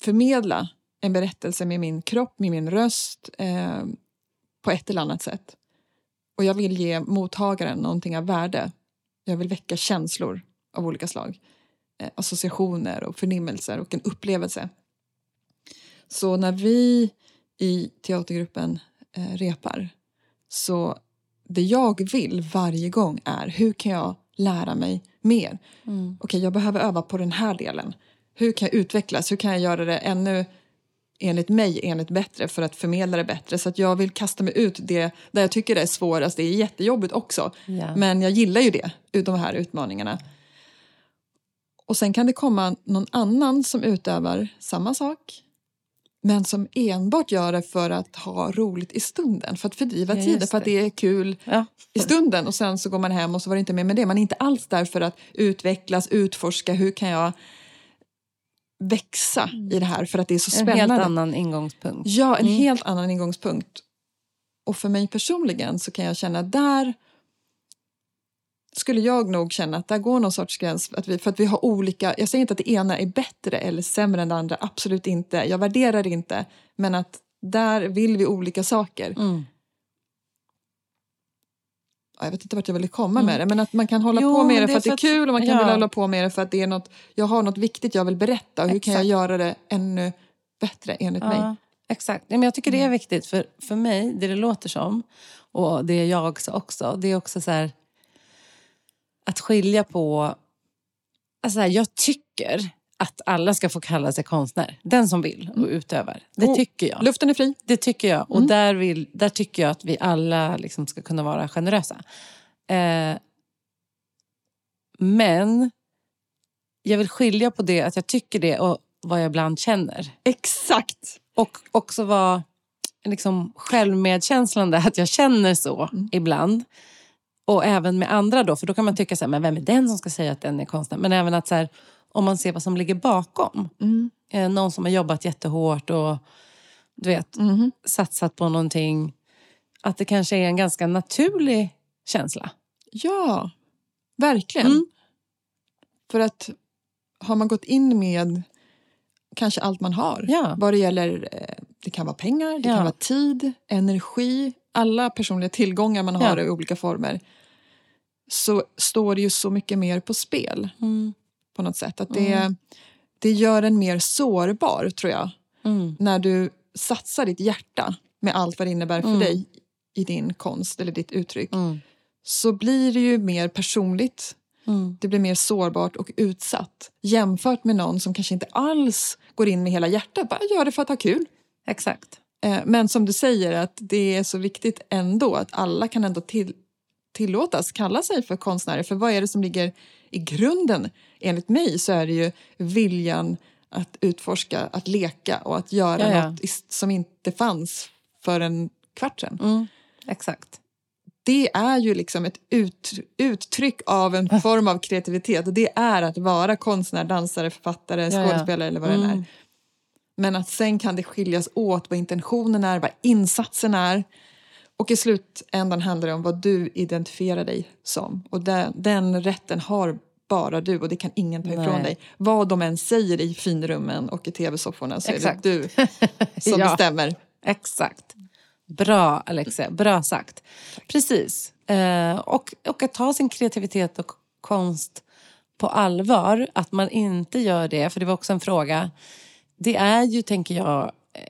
förmedla en berättelse med min kropp, med min röst eh, på ett eller annat sätt. Och jag vill ge mottagaren någonting av värde. Jag vill väcka känslor av olika slag. Eh, associationer och förnimmelser och en upplevelse. Så när vi i teatergruppen eh, repar så det jag vill varje gång är hur kan jag lära mig mer? Mm. Okej, jag behöver öva på den här delen. Hur kan jag utvecklas? Hur kan jag göra det ännu enligt mig enligt bättre för att förmedla det bättre? Så att jag vill kasta mig ut det där jag tycker det är svårast. Det är jättejobbigt också. Ja. Men jag gillar ju det, de här utmaningarna. Och sen kan det komma någon annan som utövar samma sak men som enbart gör det för att ha roligt i stunden, för att fördriva Ja, tiden, för att det. det är kul Ja. i stunden och sen så går man hem och så var det inte mer med det. Man är inte alls där för att utvecklas, utforska, hur kan jag växa i det här för att det är så En spännande. helt annan ingångspunkt. Ja, en Mm. helt annan ingångspunkt. Och för mig personligen så kan jag känna där skulle jag nog känna att där går någon sorts gräns. Att vi, för att vi har olika, jag säger inte att det ena är bättre eller sämre än det andra, absolut inte. Jag värderar inte. Men att där vill vi olika saker. Mm. Ja, Jag vet inte vart jag ville komma Mm. med det, men att man kan hålla Jo, på med det det för att det är kul och man kan ja. vilja hålla på med det för att det är något, jag har något viktigt jag vill berätta och hur kan jag Exakt. göra det ännu bättre enligt mig? Ja, exakt. Nej, Men jag tycker det är Mm. viktigt. För, för mig, det det låter som, och det är jag också, också det är också så här... Att skilja på... Alltså så här, jag tycker att alla ska få kalla sig konstnär. Den som vill och utövar. Det Och tycker jag. Luften är fri. Det tycker jag. Och Mm. där, vill, där tycker jag att vi alla liksom ska kunna vara generösa. Eh, men jag vill skilja på det, att jag tycker det och vad jag ibland känner. Exakt! Och också vara liksom självmedkänslande, att jag känner så Mm. ibland. Och även med andra då, för då kan man tycka så här, men vem är den som ska säga att den är konstnär? Men även att så här, om man ser vad som ligger bakom. Mm. Eh, någon som har jobbat jättehårt och du vet, Mhm. satsat på någonting. Att det kanske är en ganska naturlig känsla. Ja, verkligen. Mm. För att har man gått in med kanske allt man har, Ja. vad det gäller, eh, det kan vara pengar, det Ja. kan vara tid, energi, alla personliga tillgångar man har Ja. i olika former, så står det ju så mycket mer på spel på något sätt. Att det, Mm. det gör en mer sårbar, tror jag, Mm. när du satsar ditt hjärta med allt vad det innebär för Mm. dig i din konst eller ditt uttryck, Mm. så blir det ju mer personligt Mm. det blir mer sårbart och utsatt jämfört med någon som kanske inte alls går in med hela hjärtat, bara gör det för att ha kul. Exakt. Eh, Men som du säger, att det är så viktigt ändå att alla kan ändå till, tillåtas kalla sig för konstnärer. För vad är det som ligger i grunden? Enligt mig så är det ju viljan att utforska, att leka och att göra Ja, ja. något som inte fanns för en kvart sedan. Mm. Exakt. det är ju liksom ett ut, uttryck av en form av kreativitet. Och det är att vara konstnär, dansare, författare, skådespelare eller vad det än är. Mm. Men att sen kan det skiljas åt vad intentionen är, vad insatsen är. Och i slutändan handlar det om vad du identifierar dig som. Och den, den rätten har bara du och det kan ingen ta ifrån Nej. dig. Vad de än säger i finrummen och i tv-sofforna så Exakt. är det du som Ja. bestämmer. Exakt. Bra Alexia, bra sagt. Precis. Eh, och, och att ta sin kreativitet och konst på allvar. Att man inte gör det, för det var också en fråga. Det är ju, tänker jag... eh,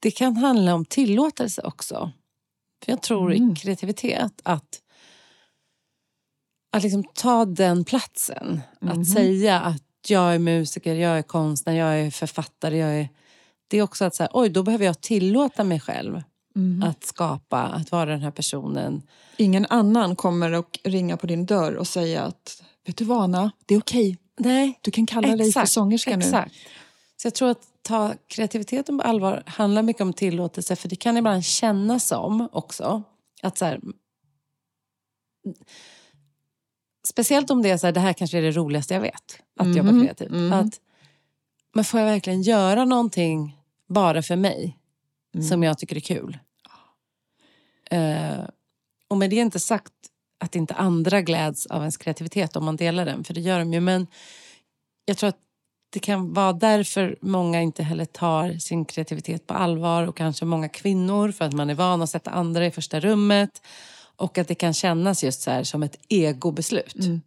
Det kan handla om tillåtelse också. För jag tror Mm. i kreativitet att att liksom ta den platsen. Mhm. Att säga att jag är musiker, jag är konstnär, jag är författare. Jag är, det är också att säga, oj, då behöver jag tillåta mig själv Mm. att skapa, att vara den här personen. Ingen annan kommer att ringa på din dörr och säga att vet du vad Anna, det är okej. Nej, Du kan kalla dig för sångerska nu. Exakt. Så jag tror att ta kreativiteten på allvar handlar mycket om tillåtelse. För det kan ibland kännas som också att så här, Speciellt om det är så här, det här kanske är det roligaste jag vet. Att jobba Mhm, kreativt. mhm. Att, men får jag verkligen göra någonting bara för mig? Mm. Som jag tycker är kul. Eh, och med det inte sagt att inte andra gläds av ens kreativitet om man delar den. För det gör de ju. Men jag tror att det kan vara därför många inte heller tar sin kreativitet på allvar. Och kanske många kvinnor för att man är van att sätta andra i första rummet. Och att det kan kännas just så här som ett egobeslut. Mm.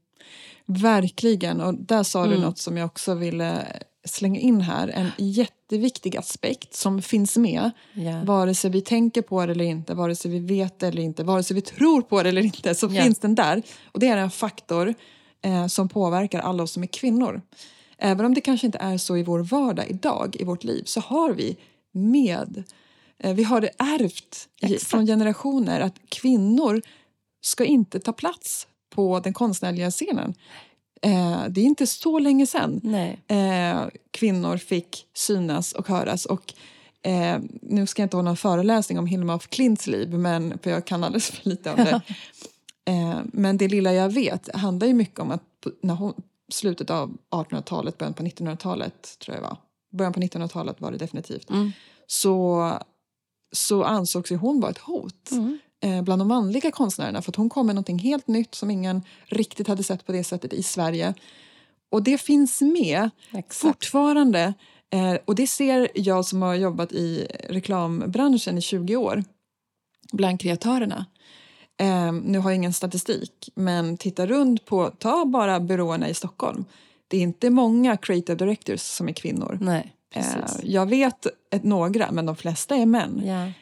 Verkligen, och där sa du Mm. något som jag också ville slänga in här. En jätteviktig aspekt som finns med Ja. vare sig vi tänker på det eller inte, vare sig vi vet det eller inte, vare sig vi tror på det eller inte så Ja. finns den där. Och det är en faktor eh, som påverkar alla oss som är kvinnor. Även om det kanske inte är så i vår vardag idag, i vårt liv, så har vi med, vi har det ärvt Exakt. från generationer att kvinnor ska inte ta plats på den konstnärliga scenen. Eh, det är inte så länge Nej. eh, kvinnor fick synas och höras. Och, eh, nu ska jag inte ha någon föreläsning om Hilma af Klints liv, men, för jag kan alldeles för lite om det. eh, men det lilla jag vet handlar ju mycket om att när hon, slutet av 1800-talet, början på 1900-talet tror jag det var. Början på 1900-talet var det definitivt. Mm. Så, så ansågs ju hon vara ett hot Mm. eh, bland de manliga konstnärerna för att hon kom med någonting helt nytt som ingen riktigt hade sett på det sättet i Sverige. Och det finns med Exakt. fortfarande. Eh, och det ser jag som har jobbat i reklambranschen i 20 år bland kreatörerna. Eh, nu har jag ingen statistik, men titta runt på, ta bara byråerna i Stockholm. Det är inte många creative directors som är kvinnor. Nej, precis. jag vet ett, några, men de flesta är män.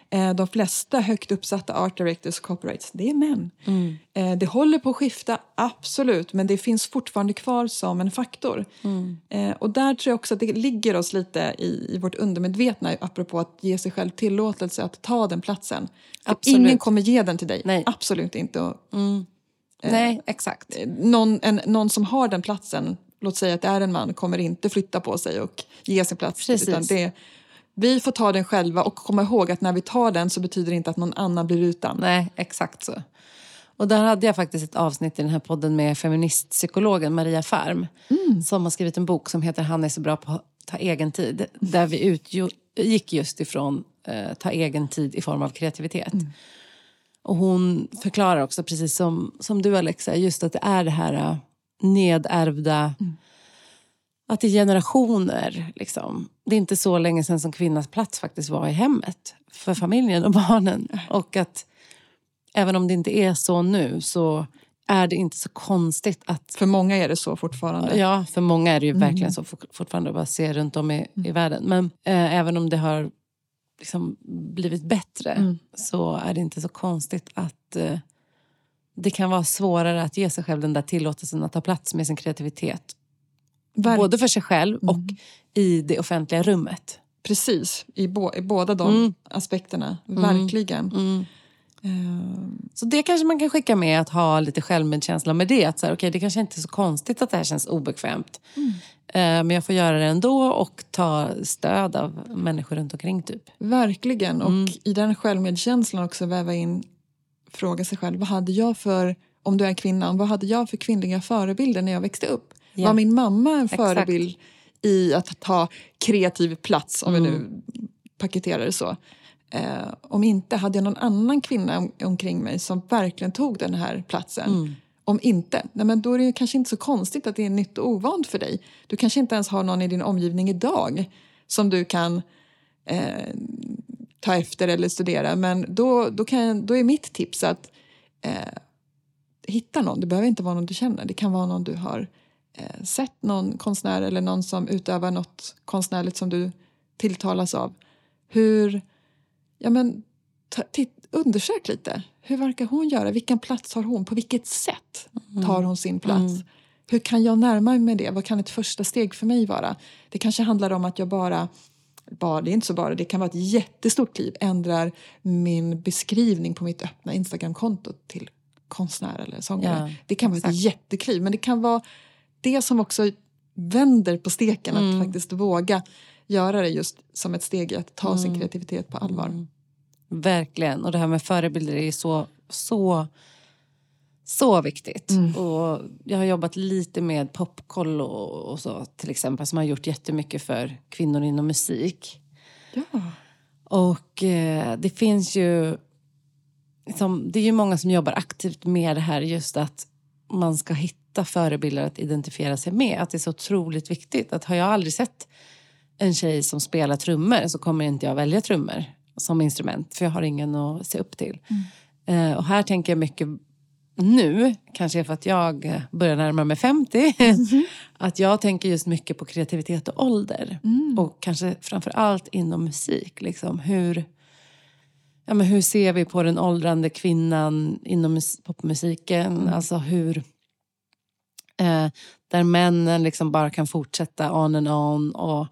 Eh, de flesta högt uppsatta art directors och copyrights, det är män. Mm. Eh, det håller på att skifta, absolut, men det finns fortfarande kvar som en faktor. Mm. Eh, och där tror jag också att det ligger oss lite i, i vårt undermedvetna apropå att ge sig själv tillåtelse att ta den platsen. Ingen kommer ge den till dig. Nej. Absolut inte. Mm. Nej, exakt. eh, någon, en, någon som har den platsen, låt säga att det är en man, kommer inte flytta på sig och ge sin plats. Precis. Utan det, vi får ta den själva och komma ihåg att när vi tar den så betyder det inte att någon annan blir utan. Nej, exakt så. Och där hade jag faktiskt ett avsnitt i den här podden med feministpsykologen Maria Färm. Som har skrivit en bok som heter Han är så bra på att ta egen tid. Där vi utgick just ifrån eh, ta egen tid i form av kreativitet. Och hon förklarar också, precis som, som du Alexa, just att det är det här nedärvda att det är generationer. Liksom. Det är inte så länge sedan som kvinnans plats faktiskt var i hemmet. För familjen och barnen. Och att även om det inte är så nu så är det inte så konstigt att... För många är det så fortfarande. Ja, för många är det ju verkligen så fort- fortfarande att bara se runt om i, i världen. Men eh, även om det har liksom blivit bättre Mm. så är det inte så konstigt att eh, det kan vara svårare att ge sig själv den där tillåtelsen att ta plats med sin kreativitet. Verk- Både för sig själv och i det offentliga rummet. Precis, i, bo, i båda de Mm. aspekterna. Verkligen. Mm. Eh, Så det kanske man kan skicka med att ha lite självmedkänsla med det. Att så här, okay, det kanske inte är så konstigt att det här känns obekvämt. Eh, men jag får göra det ändå och ta stöd av människor runt omkring. typ. verkligen. Och i den självmedkänslan också väva in, fråga sig själv, vad hade jag för, om du är kvinna, vad hade jag för kvinnliga förebilder när jag växte upp? Ja. Var min mamma en Exakt. förebild i att ta kreativ plats, om vi nu paketerar det så? Eh, om inte, hade jag någon annan kvinna om, omkring mig som verkligen tog den här platsen? Om inte, nej men då är det kanske inte så konstigt att det är nytt och ovant för dig. Du kanske inte ens har någon i din omgivning idag som du kan eh, ta efter eller studera. Men då, då, kan, då är mitt tips att eh, hitta någon. Det behöver inte vara någon du känner. Det kan vara någon du har eh, sett, någon konstnär eller någon som utövar något konstnärligt som du tilltalas av. Hur, ja men, ta, titt, undersök lite. Hur verkar hon göra? Vilken plats har hon? På vilket sätt tar hon sin plats? Mm. Hur kan jag närma mig det? Vad kan ett första steg för mig vara? Det kanske handlar om att jag bara bara, det är inte så bara, det kan vara ett jättestort kliv, ändrar min beskrivning på mitt öppna Instagramkonto till konstnär eller sångare. Ja, det kan vara exakt. ett jättekliv, men det kan vara det som också vänder på steken, mm. att faktiskt våga göra det just som ett steg i att ta mm. sin kreativitet på allvar. Mm. Verkligen, och det här med förebilder är så, så så viktigt. Mm. Och jag har jobbat lite med Popkollo och så till exempel som har gjort jättemycket för kvinnor inom musik. Ja. Och eh, det finns ju... Liksom, det är ju många som jobbar aktivt med det här just att man ska hitta förebilder att identifiera sig med. Att det är så otroligt viktigt. Att har jag aldrig sett en tjej som spelar trummor så kommer inte jag välja trummor som instrument. För jag har ingen att se upp till. Mm. Eh, och här tänker jag mycket nu, kanske för att jag börjar närma mig 50, mm. att jag tänker just mycket på kreativitet och ålder. Mm. Och kanske framför allt inom musik. Liksom. Hur, ja, men hur ser vi på den åldrande kvinnan inom popmusiken? Mm. Alltså hur... Eh, där männen liksom bara kan fortsätta on and on. och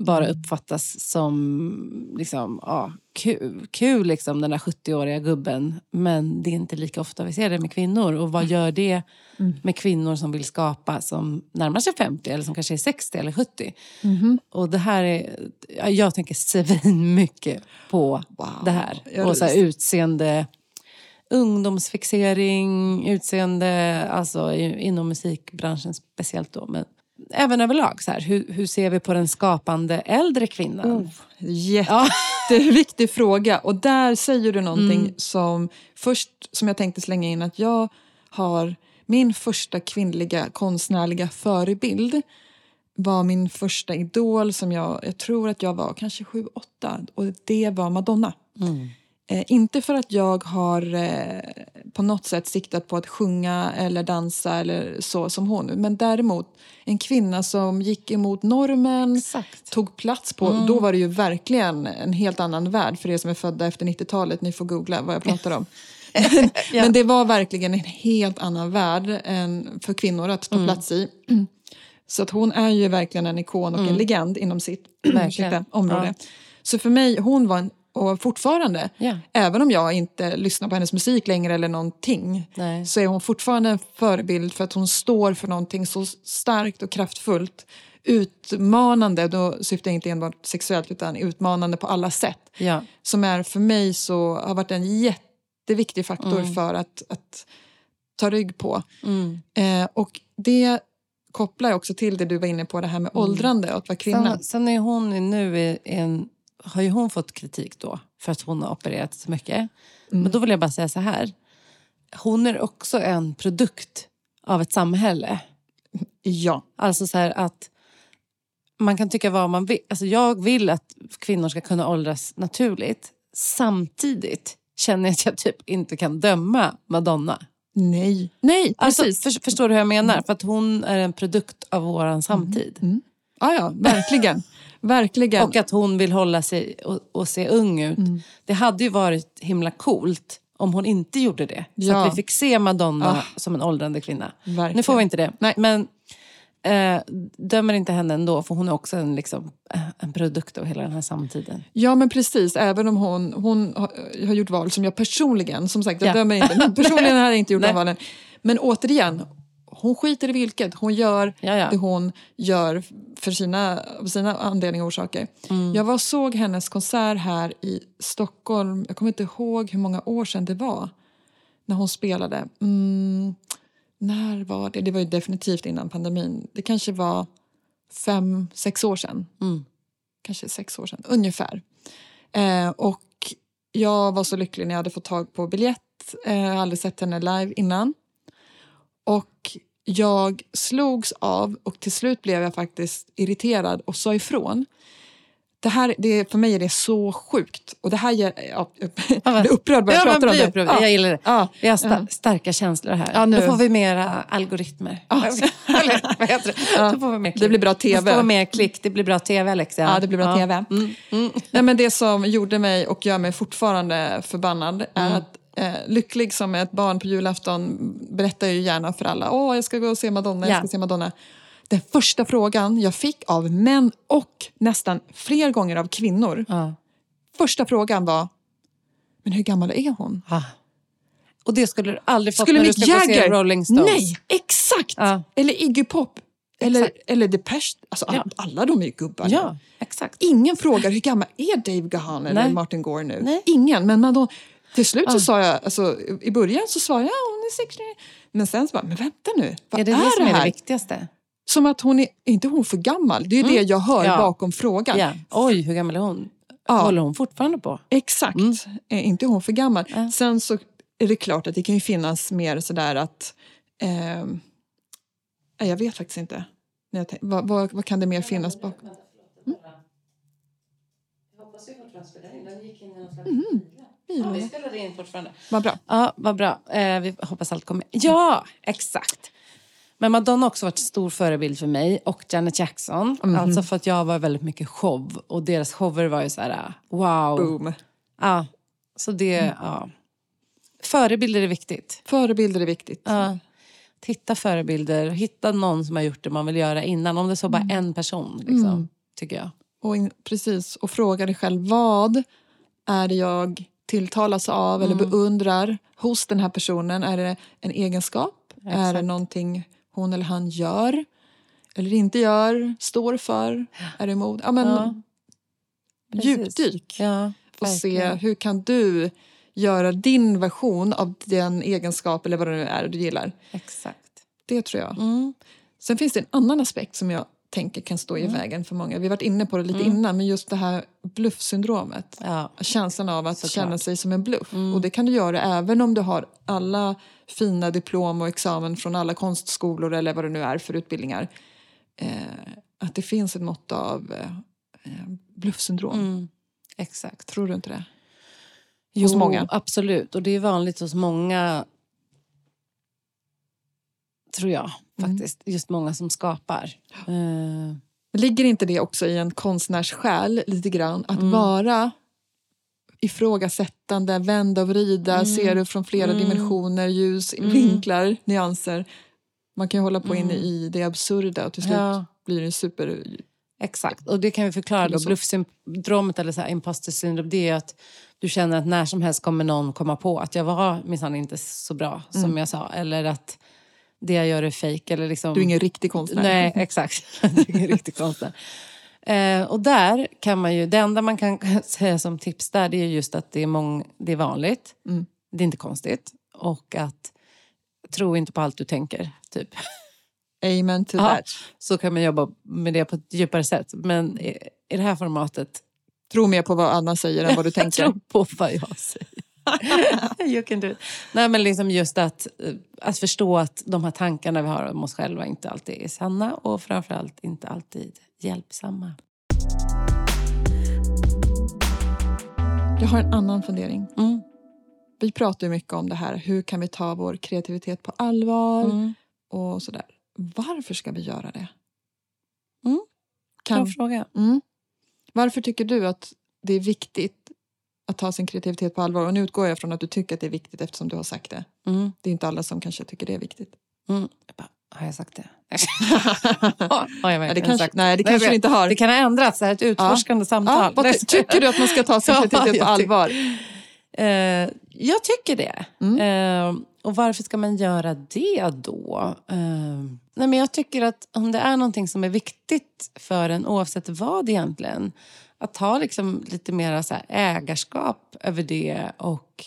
bara uppfattas som liksom, ja, kul, kul liksom, den där 70-åriga gubben. Men det är inte lika ofta vi ser det med kvinnor. Och vad gör det mm. med kvinnor som vill skapa som närmar sig 50 eller som kanske är 60 eller 70? Mm. Och det här är, jag tänker svin mycket på wow. det här. Och så här, utseende, ungdomsfixering, utseende, alltså inom musikbranschen speciellt då. Men även överlag, så här, hur, hur ser vi på den skapande äldre kvinnan? Oh, jätteviktig ja. fråga. Och där säger du någonting mm. som först som jag tänkte slänga in att jag har min första kvinnliga konstnärliga förebild var min första idol som jag, jag tror att jag var kanske sju, åtta och det var Madonna. Mm. Eh, inte för att jag har eh, på något sätt siktat på att sjunga eller dansa eller så som hon. Men däremot en kvinna som gick emot normen, Exakt. tog plats på... Mm. Då var det ju verkligen en helt annan värld för er som är födda efter 90-talet. Ni får googla vad jag pratar om. men, ja. men det var verkligen en helt annan värld än för kvinnor att ta mm. plats i. Så att hon är ju verkligen en ikon och mm. en legend inom sitt område. Ja. Så för mig, hon var en och fortfarande, yeah. även om jag inte lyssnar på hennes musik längre eller någonting, Nej. så är hon fortfarande en förebild för att hon står för någonting så starkt och kraftfullt. Utmanande, då syftar jag inte enbart sexuellt utan utmanande på alla sätt. Ja. Som är för mig så har varit en jätteviktig faktor mm. för att, att ta rygg på. Mm. Eh, och det kopplar också till det du var inne på, det här med mm. åldrande och att vara kvinna. Sen, sen är hon nu i en har ju hon fått kritik då för att hon har opererat så mycket. Mm. Men då vill jag bara säga så här. Hon är också en produkt av ett samhälle. Ja. Alltså så här att man kan tycka vad man vill. Alltså jag vill att kvinnor ska kunna åldras naturligt. Samtidigt känner jag att jag typ inte kan döma Madonna. Nej, nej alltså, för, Förstår du hur jag menar? För att hon är en produkt av vår samtid. Mm. Mm. Ah, ja, verkligen. Verkligen. Och att hon vill hålla sig och, och se ung ut. Mm. Det hade ju varit himla coolt om hon inte gjorde det. Så ja. att vi fick se Madonna oh. som en åldrande kvinna. Verkligen. Nu får vi inte det. Nej. Men eh, dömer inte henne ändå, för hon är också en, liksom, eh, en produkt av hela den här samtiden. Ja, men precis. Även om hon, hon har, har gjort val som jag personligen, som sagt, jag ja. dömer inte. Men personligen har jag inte gjort de valen. Men återigen, hon skiter i vilket. Hon gör Jaja. det hon gör för sina, sina anledningar och orsaker. Mm. Jag var såg hennes konsert här i Stockholm. Jag kommer inte ihåg hur många år sedan det var. När hon spelade. Mm, när var det? Det var ju definitivt innan pandemin. Det kanske var fem, sex år sedan. Mm. Kanske sex år sedan, ungefär. Eh, och jag var så lycklig när jag hade fått tag på biljett. Eh, jag har aldrig sett henne live innan. Jag slogs av och till slut blev jag faktiskt irriterad och sa ifrån. Det här, det, för mig är det så sjukt. Och det här gör, ja, jag blir upprörd bara jag ja, pratar om det. Upprörd. Ja. Jag gillar det. Ja. Vi har sta starka känslor här. Ja, nu. Då får vi mera algoritmer. Ja. Eller, vad heter det? Ja. Då får vi mer klick. Det blir bra Det får TV. mer klick. Det blir bra tv, Alexia. Ja, det blir bra TV. Mm. Mm. Nej, men det som gjorde mig och gör mig fortfarande förbannad är Mm. att eh, lycklig som ett barn på julafton berättar ju gärna för alla åh jag ska gå och se Madonna, jag Ja. ska se Madonna. Den första frågan jag fick av män och nästan fler gånger av kvinnor, Ja. första frågan var men hur gammal är hon? Ah. Och det skulle du aldrig fått Skulle när du ska gå och se Jagger? Rolling Stones. Nej, exakt! Ja. Eller Iggy Pop. Eller, Exakt. eller Depeche. Alltså, Ja. alla, de är ju gubbar. Ja, exakt. Ingen frågar hur gammal är Dave Gahan eller Nej. Martin Gore nu. Nej. Ingen. Men då, till slut så Ja. sa jag, alltså, i början så svarade jag ja, hon är 60. Men sen så bara, men vänta nu, vad Är det är, det som är det här? viktigaste? Som att hon är, är inte hon för gammal? Det är ju det jag hör Ja. bakom frågan. Ja. Oj, hur gammal är hon? Ja. Håller hon fortfarande på? Exakt, Mm. är inte hon för gammal? Ja. Sen så är det klart att det kan ju finnas mer sådär att, nej, jag vet faktiskt inte. När jag tänk, vad, vad, vad kan det mer finnas bakom? Ja, vi spelade in fortfarande. Vad bra. Ja, vad bra. Eh, vi hoppas allt kommer... Ja, exakt. Men Madonna har också varit en stor förebild för mig och Janet Jackson. Mhm. Alltså för att jag var väldigt mycket show och deras shower var ju så här wow. Boom. Ja, så det, Mm. ja. Förebilder är viktigt. Förebilder är viktigt. Ja. Hitta förebilder, hitta någon som har gjort det man vill göra innan. Om det så bara Mm. en person, liksom, tycker jag. Och in, precis, och fråga dig själv vad är det jag tilltalas av eller Mm. beundrar hos den här personen? Är det en egenskap? Är det Exakt. någonting hon eller han gör eller inte gör, står för, är emot? Ja, men, Ja, djupdyk Ja, och se hur kan du göra din version av den egenskap eller vad det nu är du gillar. Exakt. Det tror jag. Mm. Sen finns det en annan aspekt som jag tänker kan stå i vägen för många. Vi har varit inne på det lite innan, men just det här bluffsyndromet. Ja. Känslan av att Såklart. känna sig som en bluff. Och det kan du göra även om du har alla fina diplom och examen från alla konstskolor eller vad det nu är för utbildningar. Eh, att det finns ett mått av eh, eh, bluffsyndrom. Mm. Exakt. Tror du inte det? Jo, Hos många. absolut. Och det är vanligt hos många, tror jag. Mm. faktiskt. Just många som skapar. Eh, Men Ligger inte det också i en konstnärs själ lite grann? Att Mm. vara ifrågasättande, vända och vrida, Mm. se det från flera Mm. dimensioner, ljus, Mm. vinklar, nyanser. Man kan ju hålla på inne Mm. i det absurda och till slut Ja. blir det super... Exakt, och det kan vi förklara. Då. Bluffsyndromet eller så här imposter syndrome, det är att du känner att när som helst kommer någon komma på att jag var minsann inte så bra som jag sa. Eller att det jag gör är fejk. Liksom, Du är ingen riktig konstnär. Nej, exakt. Du är ingen riktig konstnär. Eh, och där kan man ju, det enda man kan säga som tips där det är just att det är, mång, det är vanligt. Mm. Det är inte konstigt. Och att tro inte på allt du tänker. Typ. Amen to Ja, that. så kan man jobba med det på ett djupare sätt. Men i, i det här formatet, Tro mer på vad Anna säger än vad du tänker. tro på vad jag säger. you can do it. Nej, men liksom just att, eh, att förstå att de här tankarna vi har om oss själva inte alltid är sanna och framförallt inte alltid hjälpsamma. Jag har en annan fundering. Mm. Vi pratar ju mycket om det här. Hur kan vi ta vår kreativitet på allvar? Mm. och sådär. Varför ska vi göra det? Mm. Bra Kan, fråga. mm. Varför tycker du att det är viktigt att ta sin kreativitet på allvar? Och nu utgår jag från att du tycker att det är viktigt eftersom du har sagt det. Mm. Det är inte alla som kanske tycker det är viktigt. Mm. Jag bara, har jag sagt det? har jag Nej, verkligen det kanske, sagt nej, det Nej, kanske vet. inte har. Det kan ha ändrats, det här är ett utforskande ja, samtal. ty- tycker du att man ska ta sin Ja, kreativitet på allvar? Eh, jag tycker det. Mm. Eh, och varför ska man göra det då? Eh, nej men jag tycker att om det är någonting som är viktigt för en, oavsett vad egentligen, att ta liksom lite mer så ägarskap över det och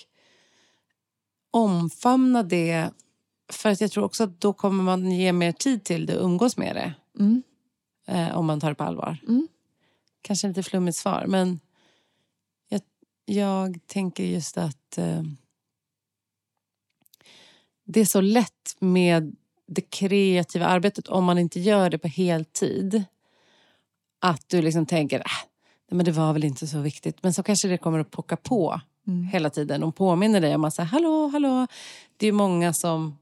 omfamna det. För att jag tror också att då kommer man ge mer tid till det och umgås med det. Mm. Eh, om man tar det på allvar. Mm. Kanske lite flummigt svar, men jag, jag tänker just att eh, det är så lätt med det kreativa arbetet, om man inte gör det på heltid, att du liksom tänker äh, men det var väl inte så viktigt. Men så kanske det kommer att pocka på Mm. hela tiden och påminner dig om att säga, hallå, hallå. Det är många som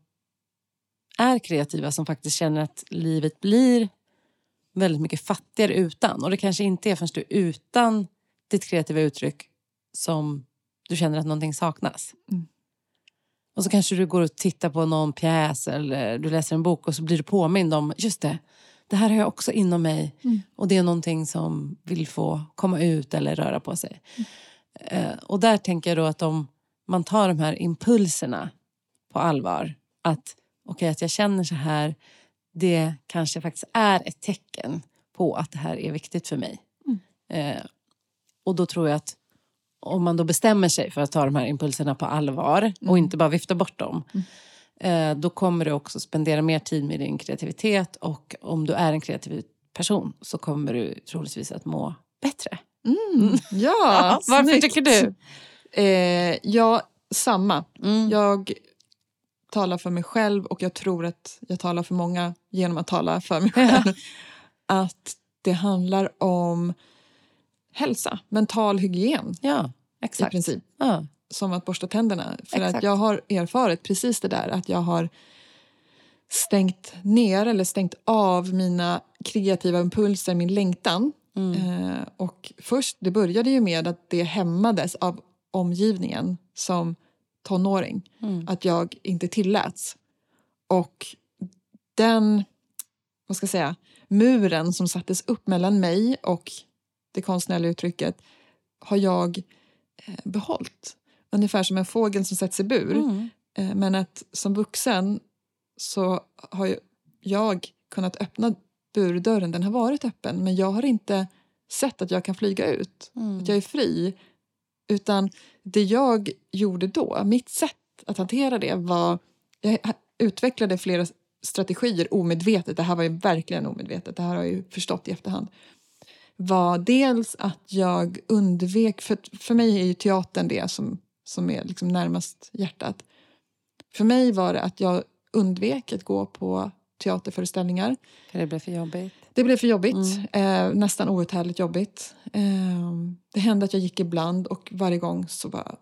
är kreativa som faktiskt känner att livet blir väldigt mycket fattigare utan. Och det kanske inte är förrän du är utan ditt kreativa uttryck som du känner att någonting saknas. Mm. Och så kanske du går och tittar på någon pjäs eller du läser en bok och så blir du påmind om, just det, det här har jag också inom mig. Mm. Och det är någonting som vill få komma ut eller röra på sig. Eh, och där tänker jag då att om man tar de här impulserna på allvar. Att okej, att jag känner så här, det kanske faktiskt är ett tecken på att det här är viktigt för mig. Eh, och då tror jag att om man då bestämmer sig för att ta de här impulserna på allvar och inte bara vifta bort dem. Eh, då kommer du också spendera mer tid med din kreativitet och om du är en kreativ person så kommer du troligtvis att må bättre. Mm. Ja, Varför snyggt. tycker du? Eh, ja, samma. Mm. Jag talar för mig själv och jag tror att jag talar för många genom att tala för mig själv. att det handlar om hälsa, mental hygien Ja, i exakt. princip. Ja. Som att borsta tänderna. För Exakt. att jag har erfarit precis det där att jag har stängt ner eller stängt av mina kreativa impulser, min längtan. Eh, och först, det började ju med att det hämmades av omgivningen som tonåring. Mm. Att jag inte tilläts. Och den, vad ska jag säga, muren som sattes upp mellan mig och det konstnärliga uttrycket har jag eh, behållit. Ungefär som en fågel som sätts i bur. Mm. Eh, Men att som vuxen så har jag kunnat öppna burdörren. Den har varit öppen men jag har inte sett att jag kan flyga ut. Mm. Att jag är fri. Utan det jag gjorde då, mitt sätt att hantera det var... Jag utvecklade flera strategier omedvetet. Det här var ju verkligen omedvetet. Det här har jag ju förstått i efterhand. Var dels att jag undvek... För, för mig är ju teatern det som, som är liksom närmast hjärtat. För mig var det att jag undvek att gå på teaterföreställningar. För det blev för jobbigt. Det blev för jobbigt. Eh, nästan outhärdligt jobbigt. Eh, det hände att jag gick ibland och varje gång så bara...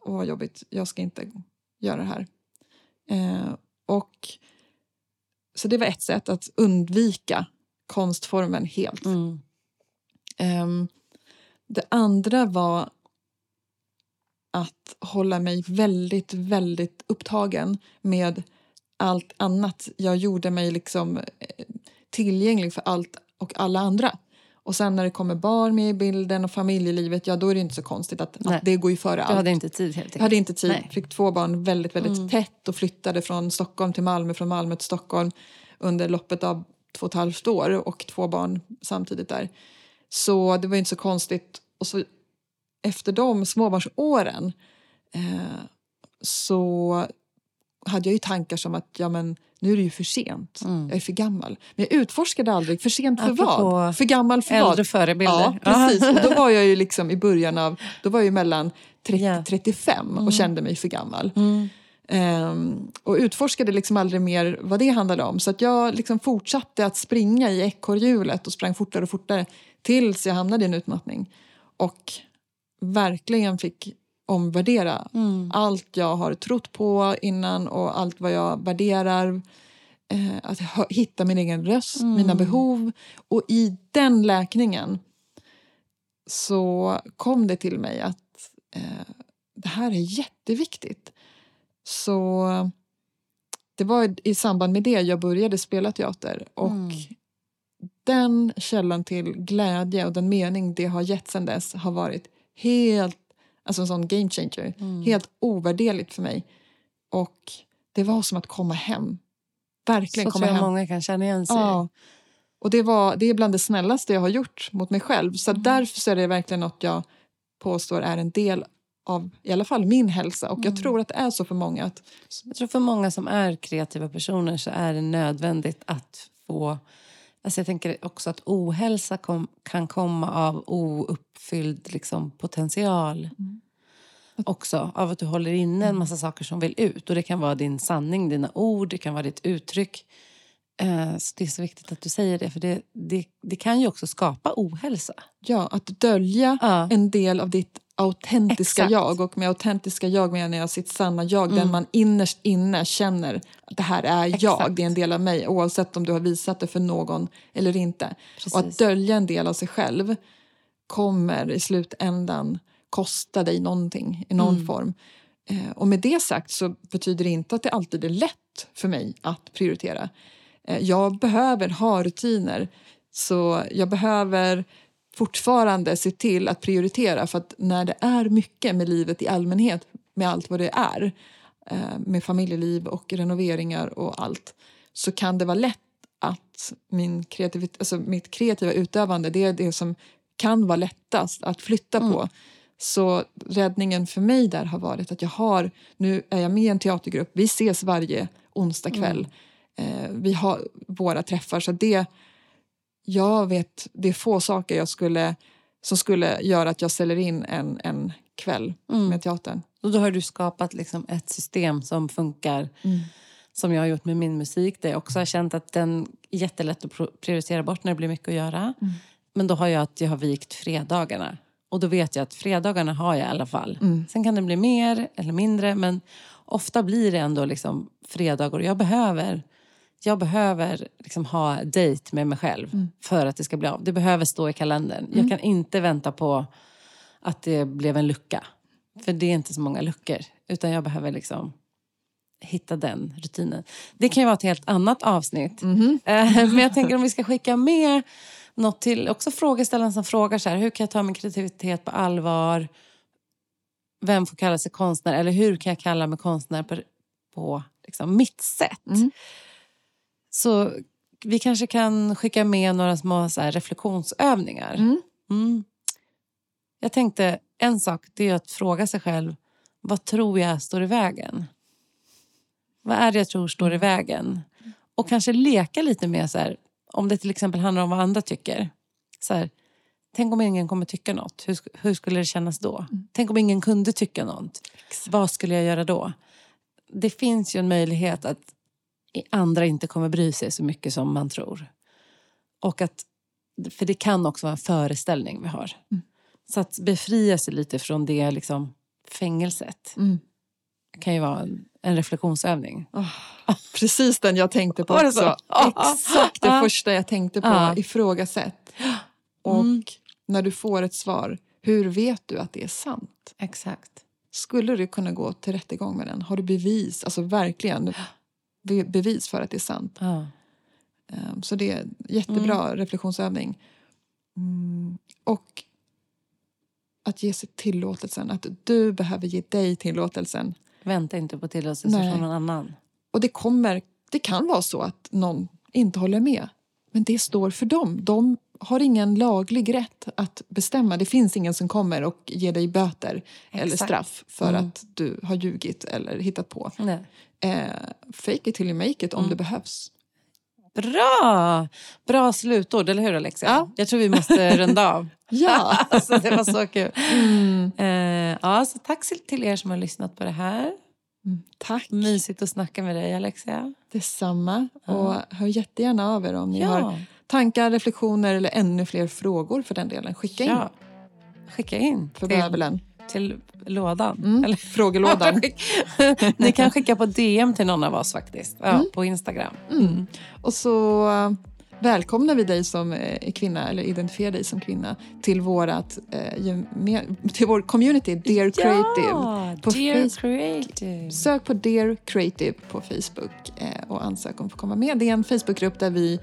Åh, vad jobbigt. Jag ska inte göra det här. Eh, och, så det var ett sätt att undvika konstformen helt. Mm. Ehm, det andra var att hålla mig väldigt, väldigt upptagen med allt annat. Jag gjorde mig liksom eh, tillgänglig för allt och alla andra. Och sen när det kommer barn med i bilden och familjelivet, ja då är det inte så konstigt att, att det går ju före Du allt. hade inte tid helt Jag enkelt. hade inte tid. Nej. Fick två barn väldigt, väldigt Mm. tätt och flyttade från Stockholm till Malmö, från Malmö till Stockholm under loppet av två och ett halvt år och två barn samtidigt där. Så det var ju inte så konstigt. Och så efter de småbarnsåren eh, så hade jag ju tankar som att ja, men, nu är det ju för sent. Mm. Jag är för gammal. Men jag utforskade aldrig. För sent för Apropå vad? För gammal för vad? Äldre förebilder. Ja, precis. Och då var jag ju liksom i början av, då var jag ju mellan 30 Ja. 35 och kände mig för gammal. Mm. Ehm, och utforskade liksom aldrig mer vad det handlade om. Så att jag liksom fortsatte att springa i ekorrhjulet och sprang fortare och fortare tills jag hamnade i en utmattning. Och verkligen fick omvärdera Mm. allt jag har trott på innan och allt vad jag värderar. Eh, att hitta min egen röst, Mm. mina behov. Och i den läkningen så kom det till mig att eh, det här är jätteviktigt. Så det var i samband med det jag började spela teater. Och Mm. den källan till glädje och den mening det har gett sen dess har varit helt, alltså en sån game changer. Mm. Helt ovärderligt för mig. Och det var som att komma hem. Verkligen Så komma tror jag hem. många kan känna igen sig. Ja. Och det, var, det är bland det snällaste jag har gjort mot mig själv. Så Mm. därför så är det verkligen något jag påstår är en del av i alla fall min hälsa. Och Mm. jag tror att det är så för många. Att, Jag tror för många som är kreativa personer så är det nödvändigt att få... Alltså jag tänker också att ohälsa kom, kan komma av ouppfylld liksom, potential. också av att du håller inne en massa saker som vill ut. Och Det kan vara din sanning, dina ord, det kan vara ditt uttryck. Eh, så Det är så viktigt att du säger det, för det, det, det kan ju också skapa ohälsa. Ja, att dölja Ja. en del av ditt autentiska Exakt. jag. Och med autentiska jag menar jag sitt sanna jag. Den Mm. man innerst inne känner att det här är jag, Exakt. det är en del av mig. Oavsett om du har visat det för någon eller inte. Precis. Och att dölja en del av sig själv kommer i slutändan kosta dig någonting i någon Mm. form. Eh, och med det sagt så betyder det inte att det alltid är lätt för mig att prioritera. Eh, jag behöver ha rutiner. Så jag behöver fortfarande se till att prioritera. För att när det är mycket med livet i allmänhet, med allt vad det är, eh, med familjeliv och renoveringar och allt, så kan det vara lätt att min kreativit- alltså mitt kreativa utövande, det är det som kan vara lättast att flytta på. Så räddningen för mig där har varit att jag har, nu är jag med i en teatergrupp, vi ses varje onsdag kväll. Eh, vi har våra träffar, så det, jag vet, det är få saker jag skulle, som skulle göra att jag ställer in en, en kväll med teatern. Och då har du skapat liksom ett system som funkar. Som jag har gjort med min musik. Där jag också har känt att den är jättelätt att prioritera bort när det blir mycket att göra. Men då har jag att jag har vikt fredagarna. Och då vet jag att fredagarna har jag i alla fall. Sen kan det bli mer eller mindre. Men ofta blir det ändå liksom fredagar. Jag behöver, jag behöver liksom ha dejt med mig själv. För att det ska bli av. Det behöver stå i kalendern. Jag kan inte vänta på att det blev en lucka. För det är inte så många luckor. Utan jag behöver liksom hitta den rutinen. Det kan ju vara ett helt annat avsnitt. Eh, Men jag tänker om vi ska skicka med något till också frågeställaren som frågar så här, hur kan jag ta min kreativitet på allvar? Vem får kalla sig konstnär? Eller hur kan jag kalla mig konstnär på, på liksom mitt sätt? Mm. Så vi kanske kan skicka med några små så reflektionsövningar. Mm. Mm. Jag tänkte, en sak det är att fråga sig själv, vad tror jag står i vägen? Vad är det jag tror står i vägen? Och kanske leka lite med så här, om det till exempel handlar om vad andra tycker. Så här, tänk om ingen kommer tycka något, hur, hur skulle det kännas då? Tänk om ingen kunde tycka något, vad skulle jag göra då? Det finns ju en möjlighet att andra inte kommer bry sig så mycket som man tror. Och att, för det kan också vara en föreställning vi har. Så att befria sig lite från det liksom, fängelset Mm. kan ju vara en, en reflektionsövning. Precis den jag tänkte på också. Ja. Exakt det Ja. första jag tänkte på. Ja. Ifrågasätt. Och Mm. när du får ett svar, hur vet du att det är sant? Exakt. Skulle du kunna gå till rättegång med den? Har du bevis, alltså verkligen be- bevis för att det är sant? Ja. Um, Så det är jättebra reflektionsövning. Mm. Och att ge sig tillåtelsen, att du behöver ge dig tillåtelsen. Vänta inte på tillåtelse Nej. från någon annan. Och det kommer, det kan vara så att någon inte håller med. Men det står för dem. De har ingen laglig rätt att bestämma. Det finns ingen som kommer och ger dig böter eller Exakt. straff för Mm. att du har ljugit eller hittat på. Nej. Eh, fake it till you make it om det behövs. Bra! Bra slutord, eller hur Alexia? Ja. Jag tror vi måste runda av. Ja! alltså, det var så kul. Mm. Eh, ja, så tack till er som har lyssnat på det här. Mm, Tack Mysigt att snacka med dig Alexia. detsamma. Och hör jättegärna av er om ni Ja. har tankar, reflektioner eller ännu fler frågor för den delen. Skicka in Ja. Skicka in för till, bävelen. Till lådan. Mm. Eller? Frågelådan. Ni kan skicka på DM till någon av oss faktiskt. Ja, Mm. På Instagram. Mm. Och så eh, välkomnar vi dig som eh, är kvinna, eller identifierar dig som kvinna, till, vårat, eh, till vår community, Dear Creative. Ja, på Dear Facebook. Creative. Sök på Dear Creative på Facebook och ansök om att få komma med. Det är en Facebookgrupp där vi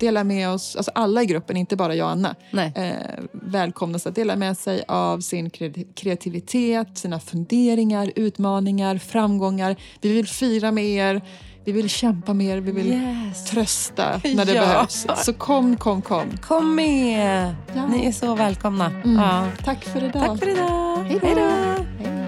delar med oss, alltså alla i gruppen, inte bara jag och Anna, Nej. eh, välkomnas att dela med sig av sin kre- kreativitet, sina funderingar, utmaningar, framgångar. Vi vill fira med er, vi vill kämpa med er, vi vill Yes. trösta när det Ja. behövs. Så kom, kom, kom. Kom med! Ja. Ni är så välkomna. Mm. Ja. Tack för idag. Tack för idag. Hej då.